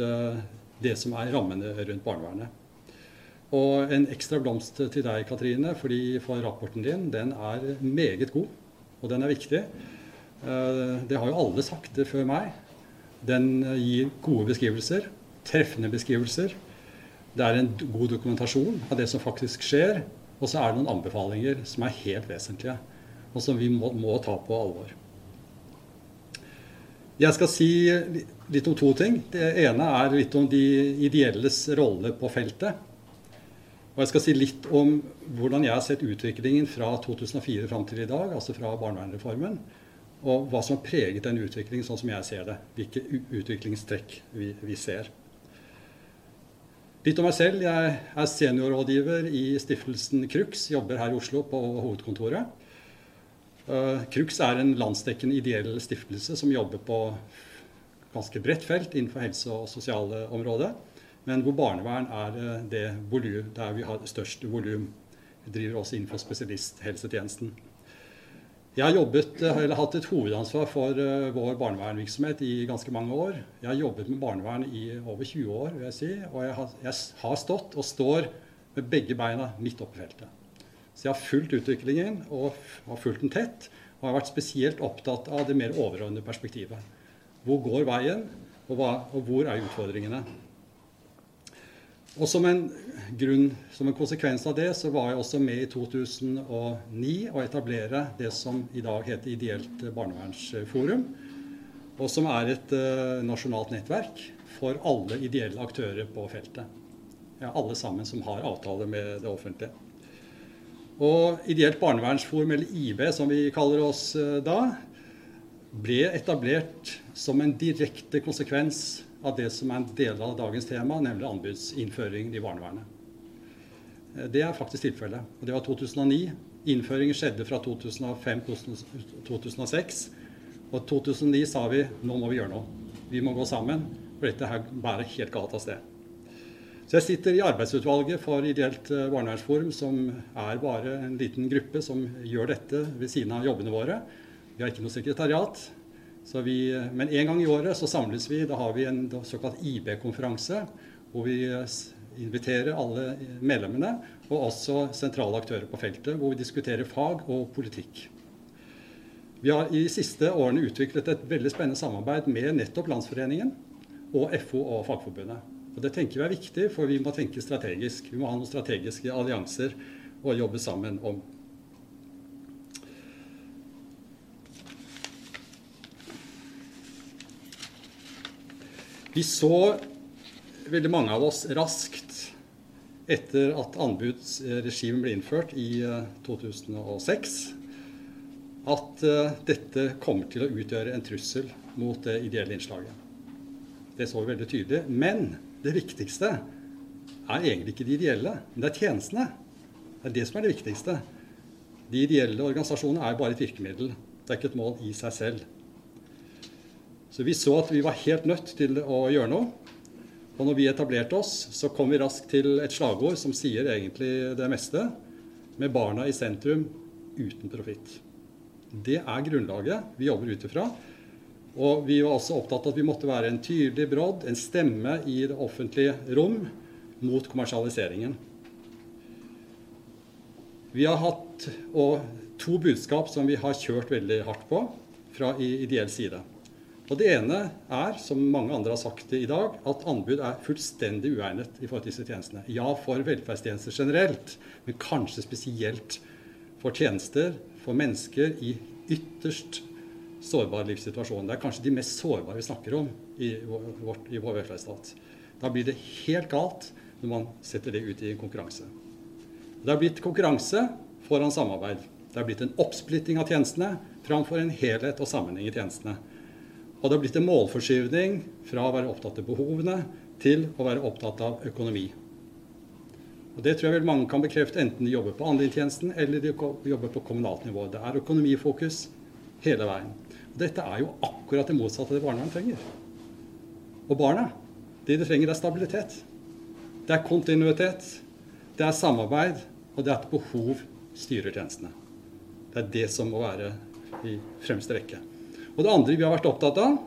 det som er rammene rundt barnevernet. Og en ekstra blomst til deg, Katrine, fordi for rapporten din den er meget god, og den er viktig. Eh, Det har jo alle sagt det før meg. Den gir gode beskrivelser, treffende beskrivelser. Det er en god dokumentasjon av det som faktisk skjer. Og så er det noen anbefalinger som er helt vesentlige, og som vi må, må ta på alvor. Jeg skal si litt om to ting. Det ene er litt om de ideelles rolle på feltet. Og jeg skal si litt om hvordan jeg har sett utviklingen fra 2004 fram til i dag, altså fra barnevernreformen, og hva som har preget den utviklingen sånn som jeg ser det. Hvilke utviklingstrekk vi, vi ser. Litt om meg selv. Jeg er seniorrådgiver i stiftelsen Crux. Jobber her i Oslo på hovedkontoret. Eh, Crux er en landsdekkende ideell stiftelse som jobber på ganske bredt felt innenfor helse- og sosiale området. Men hvor barnevern er eh, det volum, der vi har størst volum. Vi driver også innenfor spesialisthelsetjenesten. Jeg har jobbet, eh, eller hatt et hovedansvar for eh, vår barnevernvirksomhet i ganske mange år. Jeg har jobbet med barnevern i over 20 år, vil jeg si. Og jeg har, jeg har stått og står med begge beina midt oppe i feltet. Så jeg har fulgt utviklingen og har fulgt den tett. Og har vært spesielt opptatt av det mer overordnede perspektivet. Hvor går veien, og, hva, og hvor er utfordringene? Og som en grunn, som en konsekvens av det, så var jeg også med i 2009 å etablere det som i dag heter Ideelt barnevernsforum. Og som er et uh, nasjonalt nettverk for alle ideelle aktører på feltet. Ja, alle sammen som har avtale med det offentlige. Og Ideelt barnevernsforum, eller IB som vi kaller oss uh, da, ble etablert som en direkte konsekvens av det som er en del av dagens tema, nemlig anbudsinnføring i barnevernet. Eh, Det er faktisk tilfellet. Og det var 2009. Innføringen skjedde fra 2005-2006. Og 2009 sa vi nå må vi gjøre noe. Vi må gå sammen, for dette her bærer helt galt av sted. Så jeg sitter i arbeidsutvalget for Ideelt eh, barnevernsforum, som er bare en liten gruppe som gjør dette ved siden av jobbene våre. Vi har ikke noe sekretariat. Vi, men en gang i året så samles vi. Da har vi en såkalt IB-konferanse, hvor vi eh, inviterer alle medlemmene, og også sentrale aktører på feltet, hvor vi diskuterer fag og politikk. Vi har i de siste årene utviklet et veldig spennende samarbeid med nettopp Landsforeningen og FO og Fagforbundet. Og Det tenker vi er viktig, for vi må tenke strategisk. Vi må ha noen strategiske allianser å jobbe sammen om. Vi så veldig mange av oss raskt etter at anbudsregimet ble innført i eh, 2006, at eh, dette kommer til å utgjøre en trussel mot det ideelle innslaget. Det så vi veldig tydelig. Men det viktigste er egentlig ikke de ideelle, men det er tjenestene. Det er det som er det viktigste. De ideelle organisasjonene er bare et virkemiddel. Det er ikke et mål i seg selv. Så vi så at vi var helt nødt til å gjøre noe. Og når vi etablerte oss, så kom vi raskt til et slagord som sier egentlig det meste. Med barna i sentrum, uten profitt. Det er grunnlaget vi jobber ut ifra. Og vi var også opptatt av at vi måtte være en tydelig brodd, en stemme i det offentlige rom mot kommersialiseringen. Vi har hatt og, to budskap som vi har kjørt veldig hardt på fra ideell side. Og Det ene er, som mange andre har sagt det i dag, at anbud er fullstendig uegnet i forhold til disse tjenestene. Ja, for velferdstjenester generelt, men kanskje spesielt for tjenester for mennesker i ytterst sårbar livssituasjon. Det er kanskje de mest sårbare vi snakker om i vår, i vår velferdsstat. Da blir det helt galt når man setter det ut i konkurranse. Det har blitt konkurranse foran samarbeid. Det har blitt en oppsplitting av tjenestene framfor en helhet og sammenheng i tjenestene. Og det har blitt en målforskyvning fra å være opptatt av behovene til å være opptatt av økonomi. Og Det tror jeg vel mange kan bekrefte, enten de jobber på andretjenesten eller de jobber på kommunalt nivå. Det er økonomifokus hele veien. Og dette er jo akkurat det motsatte det barnevernet trenger. Og barna, det de trenger, er stabilitet. Det er kontinuitet, det er samarbeid, og det er at behov styrer tjenestene. Det er det som må være i fremste rekke. Og det andre vi har vært opptatt av,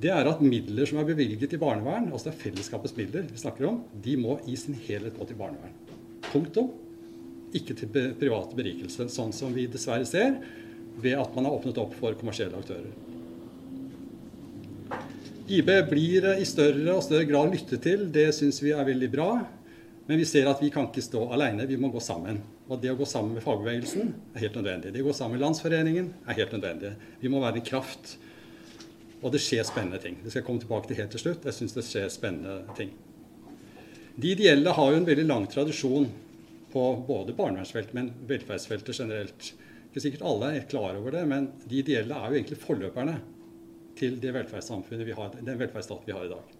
det er at midler som er bevilget til barnevern, altså det er fellesskapets midler vi snakker om, de må i sin helhet gå til barnevern. Punktum. Ikke til private berikelse, sånn som vi dessverre ser ved at man har åpnet opp for kommersielle aktører. IB blir i større og større grad lyttet til. Det syns vi er veldig bra. Men vi ser at vi kan ikke stå alene, vi må gå sammen. Og det å gå sammen med fagbevegelsen er helt nødvendig. Det å gå sammen med Landsforeningen er helt nødvendig. Vi må være en kraft. Og det skjer spennende ting. Det skal jeg komme tilbake til helt til slutt. Jeg syns det skjer spennende ting. De ideelle har jo en veldig lang tradisjon på både barnevernsfeltet, men velferdsfeltet generelt. Ikke sikkert alle er klar over det, men de ideelle er jo egentlig forløperne til det velferdssamfunnet vi har, den velferdsstat vi har i dag.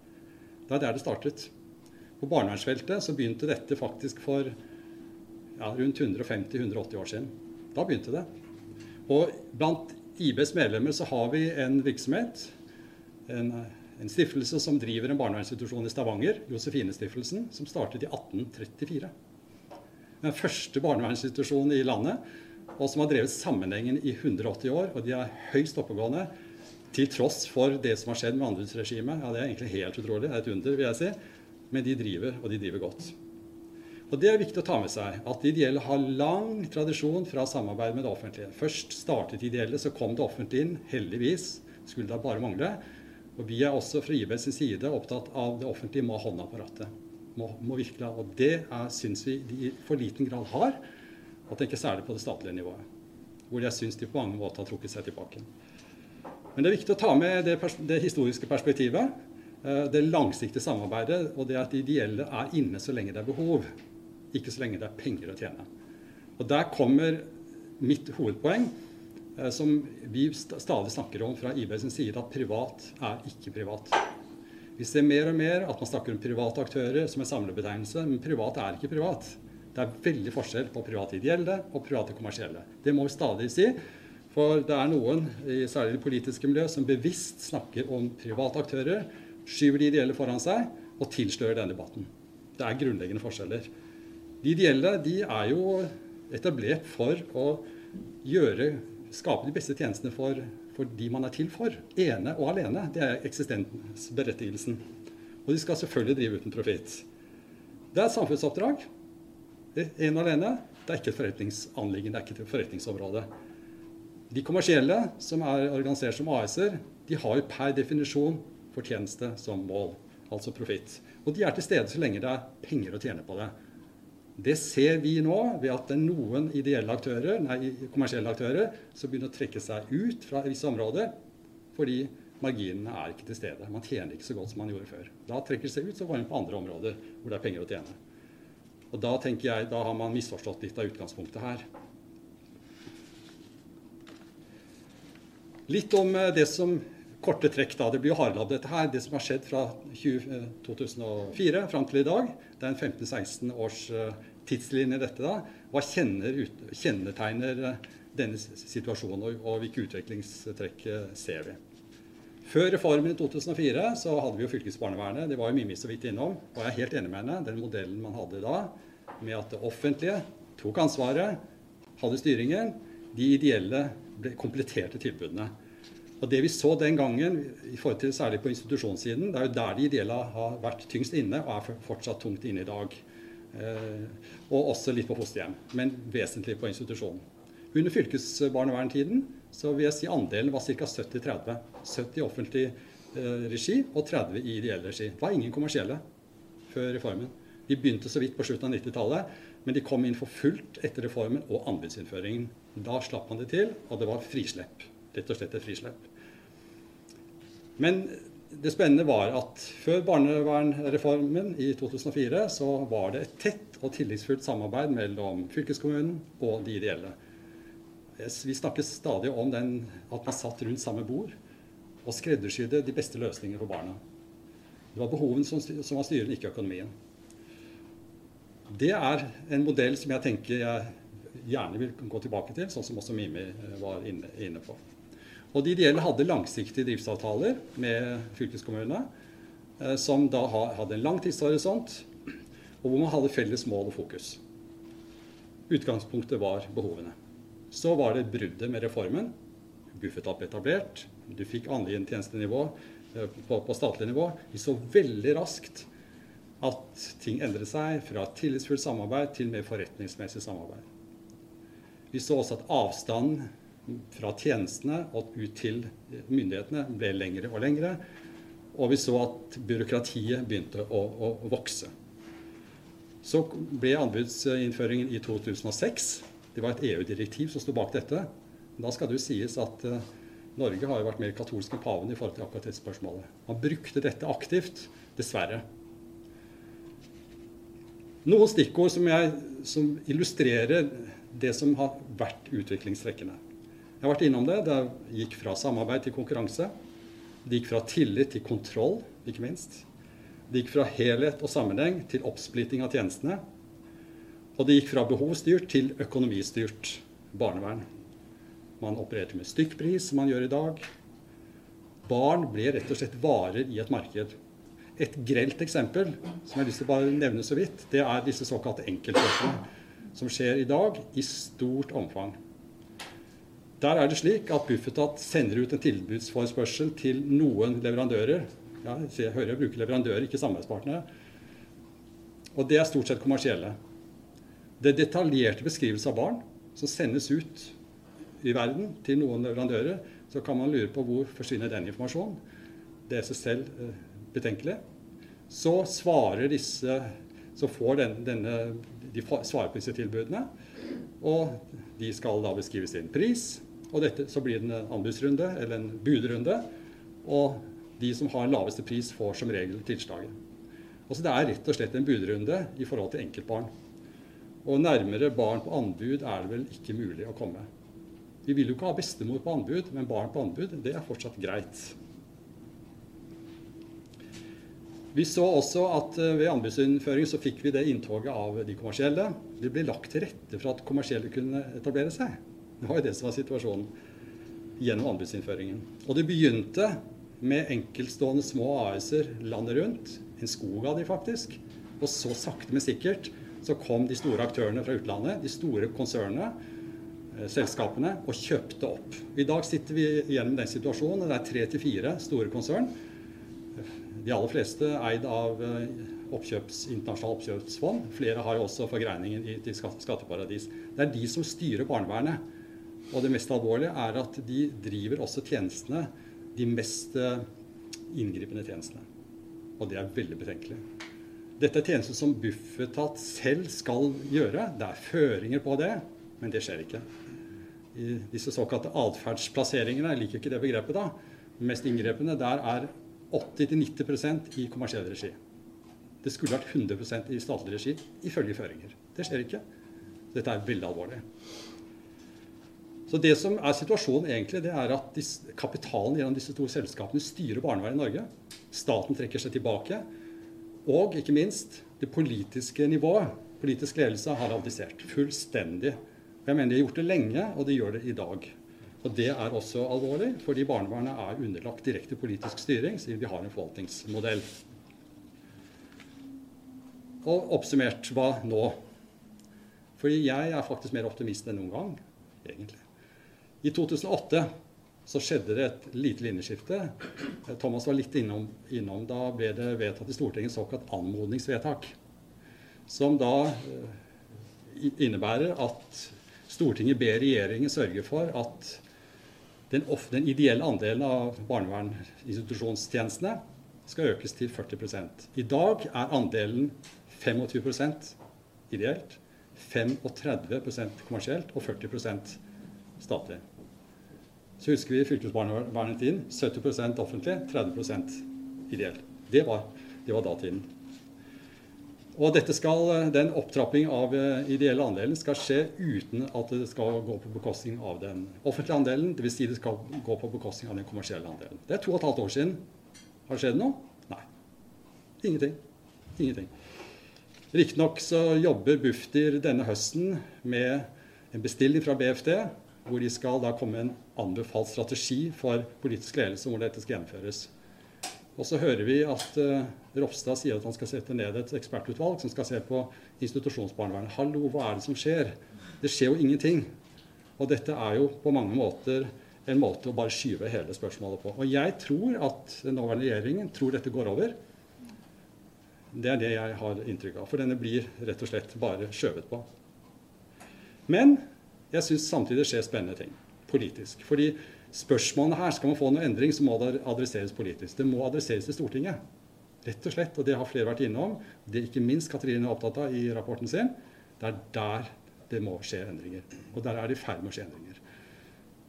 Det er der det startet. På barnevernsfeltet så begynte dette faktisk for ja, rundt 150-180 år siden. Da begynte det. Og blant IBs medlemmer så har vi en virksomhet, en en stiftelse som driver en barnevernsinstitusjon i Stavanger, Josefinestiftelsen, som startet i 1834. Den første barnevernsinstitusjonen i landet, og som har drevet sammenhengen i 180 år. Og de er høyst oppegående til tross for det som har skjedd med anbudsregimet. Ja, det er egentlig helt utrolig. Det er et under, vil jeg si. Men de driver, og de driver godt. Og Det er viktig å ta med seg at de ideelle har lang tradisjon fra samarbeid med det offentlige. Først startet de ideelle, så kom det offentlige inn. Heldigvis. Skulle da bare mangle. Og Vi er også fra IBs side opptatt av det offentlige må ha hånda på rattet. Må, må virkelig, og Det syns vi de i for liten grad har. Og tenker særlig på det statlige nivået, hvor jeg syns de på mange måter har trukket seg tilbake. Men det er viktig å ta med det, det historiske perspektivet, eh, det langsiktige samarbeidet, og det at de ideelle er inne så lenge det er behov, ikke så lenge det er penger å tjene. Og Der kommer mitt hovedpoeng Eh, som vi stadig snakker om fra IB sin side, at privat er ikke privat. Vi ser mer og mer at man snakker om private aktører som en samlebetegnelse, men privat er ikke privat. Det er veldig forskjell på private ideelle og private kommersielle. Det må vi stadig si. For det er noen, særlig i det politiske miljøet, som bevisst snakker om private aktører, skyver de ideelle foran seg og tilslører den debatten. Det er grunnleggende forskjeller. De ideelle de er jo etablert for å gjøre skape de beste tjenestene for, for, de man er til for. Ene og alene. Det er eksistensberettigelsen. Og de skal selvfølgelig drive uten profitt. Det er et samfunnsoppdrag. Ene og alene. Det er ikke et forretningsanliggende, det er ikke et forretningsområde. De kommersielle, som er organisert som AS-er, de har jo per definisjon fortjeneste som mål, altså profitt. Og de er til stede så lenge det er penger å tjene på det. Det ser vi nå ved at det er noen aktører, nei, kommersielle aktører som begynner å trekke seg ut fra visse områder fordi marginene er ikke til stede. Man tjener ikke så godt som man gjorde før. Da trekker de seg ut, så går man på andre områder hvor det er penger å tjene. Og Da tenker jeg, da har man misforstått litt av utgangspunktet her. Litt om eh, det som korte trekk da, Det blir jo hardladd, dette her. Det som har skjedd fra 20, 2004 eh, fram til i dag. Det er en 15-16 års tidslinje tidslinje, dette. da, Hva kjenner, kjennetegner uh, denne situasjonen, og, og hvilke utviklingstrekk uh, ser vi? Før reformen i 2004 så hadde vi jo fylkesbarnevernet. Det var jo Mimmi så vidt innom. Og jeg er helt enig med henne. Den modellen man hadde da, med at det offentlige tok ansvaret, hadde styringen, de ideelle ble kompletterte tilbudene. Og Det vi så den gangen, i forhold til særlig på institusjonssiden, det er jo der de ideelle har vært tyngst inne, og er fortsatt tungt inne i dag. Eh, og også litt på fosterhjem, men vesentlig på institusjonen. Under fylkesbarnevernstiden så vil jeg si andelen var ca. 70-30. 70 i offentlig eh, regi og 30 i ideell regi. Det var ingen kommersielle før reformen. De begynte så vidt på slutten av 90-tallet, men de kom inn for fullt etter reformen og anbudsinnføringen. Da slapp man det til, og det var frislepp. Rett og slett et frislepp. Men det spennende var at før barnevernreformen i 2004 så var det et tett og tillitsfullt samarbeid mellom fylkeskommunen og de ideelle. Vi snakker stadig om den, at man satt rundt samme bord og skreddersydde de beste løsningene for barna. Det var behovene som, som var styrende, ikke økonomien. Det er en modell som jeg tenker jeg gjerne vil gå tilbake til, sånn som også Mimi eh, var inne, inne på. Og de ideelle hadde langsiktige driftsavtaler med fylkeskommunene, eh, som da hadde en lang tidshorisont, og hvor man hadde felles mål og fokus. Utgangspunktet var behovene. Så var det bruddet med reformen. Bufetat ble etablert. Du fikk tjenestenivå eh, på, på statlig nivå. Vi så veldig raskt at ting endret seg fra tillitsfullt samarbeid til mer forretningsmessig samarbeid. Vi så også at avstanden fra tjenestene og ut til myndighetene ble lengre og lengre. Og vi så at byråkratiet begynte å, å, vokse. Så ble anbudsinnføringen i 2006. Det var et EU-direktiv som sto bak dette. Da skal det jo sies at uh, Norge har jo vært mer katolsk enn paven i forhold til akkurat dette spørsmålet. Man brukte dette aktivt, dessverre. Noen stikkord som, jeg, som illustrerer det som har vært utviklingstrekkene. Jeg har vært innom det. Det gikk fra samarbeid til konkurranse. Det gikk fra tillit til kontroll, ikke minst. Det gikk fra helhet og sammenheng til oppsplitting av tjenestene. Og det gikk fra behovsstyrt til økonomistyrt barnevern. Man opererte med stykkpris, som man gjør i dag. Barn ble rett og slett varer i et marked. Et grelt eksempel som jeg har lyst til å bare nevne så vidt, det er disse såkalte enkeltkjøpene, som skjer i dag i stort omfang. Der er det slik at Bufetat sender ut en tilbudsforespørsel til noen leverandører. Ja, jeg hører jeg bruker leverandører, ikke samarbeidspartnere. Og det er stort sett kommersielle. Det er detaljerte beskrivelser av barn som sendes ut i verden til noen leverandører. Så kan man lure på hvor forsvinner den informasjonen. Det er seg selv eh, betenkelig. Så svarer disse så får den, denne, de svarer på disse tilbudene. Og de skal da beskrive sin pris. Og dette, så blir det en anbudsrunde, eller en budrunde. Og de som har laveste pris, får som regel tilslaget. Altså Det er rett og slett en budrunde i forhold til enkeltbarn. Og nærmere barn på anbud er det vel ikke mulig å komme. Vi vil jo ikke ha bestemor på anbud, men barn på anbud, det er fortsatt greit. Vi så også at eh, ved anbudsinnføring så fikk vi det inntoget av de kommersielle. Det ble lagt til rette for at kommersielle kunne etablere seg. Det var jo det som var situasjonen gjennom anbudsinnføringen. Og det begynte med enkeltstående små AS-er landet rundt. En skog av de faktisk. Og så sakte, men sikkert så kom de store aktørene fra utlandet, de store konsernene, eh, selskapene, og kjøpte opp. I dag sitter vi igjen med den situasjonen. Det er tre til fire store konsern. De aller fleste eid av eh, oppkjøps, internasjonale oppkjøpsfond. Flere har jo også forgreiningen til skatteparadis. Det er de som styrer barnevernet. Og det mest alvorlige er at de driver også tjenestene, de mest eh, inngripende tjenestene. Og det er veldig betenkelig. Dette er tjenester som Bufetat selv skal gjøre. Det er føringer på det, men det skjer ikke. I disse såkalte atferdsplasseringene, jeg liker ikke det begrepet, da, mest inngrepende, der er 80-90% i kommersiell regi. Det skulle vært 100% i statlig regi, ifølge føringer. Det skjer ikke. Dette er veldig alvorlig. Så det som er situasjonen egentlig, det er at kapitalen gjennom disse to selskapene styrer barnevernet i Norge. Staten trekker seg tilbake. Og ikke minst det politiske nivået. Politisk ledelse har abdisert fullstendig. Jeg mener De har gjort det lenge, og de gjør det i dag. Og Det er også alvorlig, fordi barnevernet er underlagt direkte politisk styring, siden vi har en forvaltningsmodell. Og oppsummert hva nå? Fordi jeg er faktisk mer optimist enn noen gang, egentlig. I 2008 så skjedde det et lite linjeskifte. Thomas var litt innom, innom Da ble det vedtatt i Stortinget såkalt anmodningsvedtak. Som da eh, innebærer at Stortinget ber regjeringen sørge for at den, den ideelle andelen av barnevernsinstitusjonstjenestene skal økes til 40 I dag er andelen 25% ideelt, 35% kommersielt og 40 statlig. Så husker vi fylkesbarnevernetiden. 70% offentlig, 30% ideelt. Det var, det var datiden. Og skal, Den opptrapping av eh, ideelle andelen skal skje uten at det skal gå på bekostning av den offentlige andelen. Dvs. Si det skal gå på bekostning av den kommersielle andelen. Det er to og et halvt år siden. Har det skjedd noe? Nei. Ingenting. Ingenting. Riktignok så jobber Bufdir denne høsten med en bestilling fra BFD, hvor de skal da komme med en anbefalt strategi for politisk ledelse hvor dette skal gjennomføres. Og så hører vi at uh, Ropstad sier at han skal sette ned et ekspertutvalg som skal se på institusjonsbarnevernet. Hallo, hva er det som skjer? Det skjer jo ingenting. Og dette er jo på mange måter en måte å bare skyve hele spørsmålet på. Og jeg tror at den nåværende regjeringen tror dette går over. Det er det jeg har inntrykk av. For denne blir rett og slett bare skjøvet på. Men jeg syns samtidig det skjer spennende ting politisk. Fordi spørsmålene her, skal man få noe endring, så må det adresseres politisk. Det må adresseres til Stortinget. Rett og slett. Og det har flere vært innom. Det er ikke minst Katrine er opptatt av i rapporten sin. Det er der det må skje endringer. Og der er det i ferd med å skje endringer.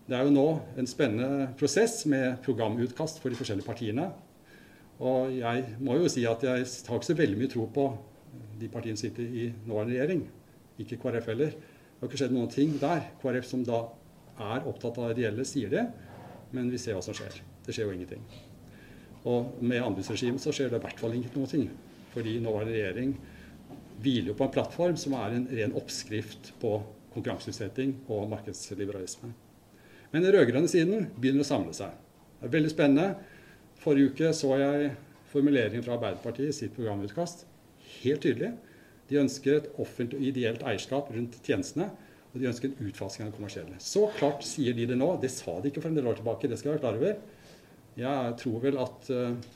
Det er jo nå en spennende prosess med programutkast for de forskjellige partiene. Og jeg må jo si at jeg har ikke så veldig mye tro på de partiene som sitter i nåværende regjering. Ikke KrF heller. Det har ikke skjedd noen ting der. KrF som da er opptatt av det reelle, sier det. Men vi ser hva som skjer. Det skjer jo ingenting. Og med anbudsregimet så skjer det i hvert fall ikke noe. Fordi nåværende regjering hviler jo på en plattform som er en ren oppskrift på konkurranseutsetting og markedsliberalisme. Men den rød-grønne siden begynner å samle seg. Det er veldig spennende. Forrige uke så jeg formuleringen fra Arbeiderpartiet i sitt programutkast. Helt tydelig. De ønsker et offentlig og ideelt eierskap rundt tjenestene og de ønsker en utfasing av det kommersielle. Så klart sier de det nå. Det sa de ikke for en del år tilbake. det skal jeg være klar over. Jeg tror vel at uh,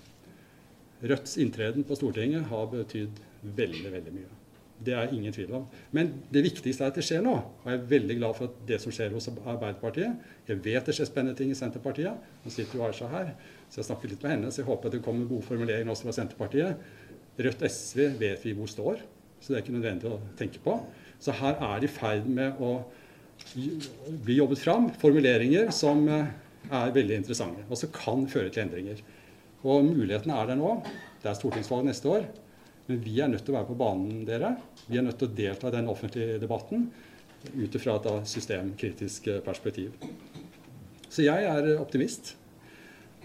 Rødts inntreden på Stortinget har betydd veldig, veldig mye. Det er ingen tvil om. Men det viktigste er at det skjer nå. Og jeg er veldig glad for det som skjer hos Arbeiderpartiet. Jeg vet det skjer spennende ting i Senterpartiet. Nå sitter jo Aisha her, så jeg snakker litt med henne. Så jeg håper det kommer gode formuleringer også fra Senterpartiet. Rødt SV vet vi hvor står, så det er ikke nødvendig å tenke på. Så her er det i ferd med å bli jobbet fram formuleringer som eh, er veldig interessante, og som kan føre til endringer. Og mulighetene er der nå. Det er stortingsvalg neste år. Men vi er nødt til å være på banen, dere. Vi er nødt til å delta i den offentlige debatten ut fra et systemkritisk eh, perspektiv. Så jeg er optimist.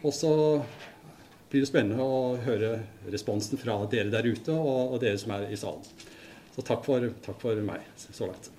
Og så blir det spennende å høre responsen fra dere der ute og, og dere som er i salen. Så takk for, takk for meg så langt.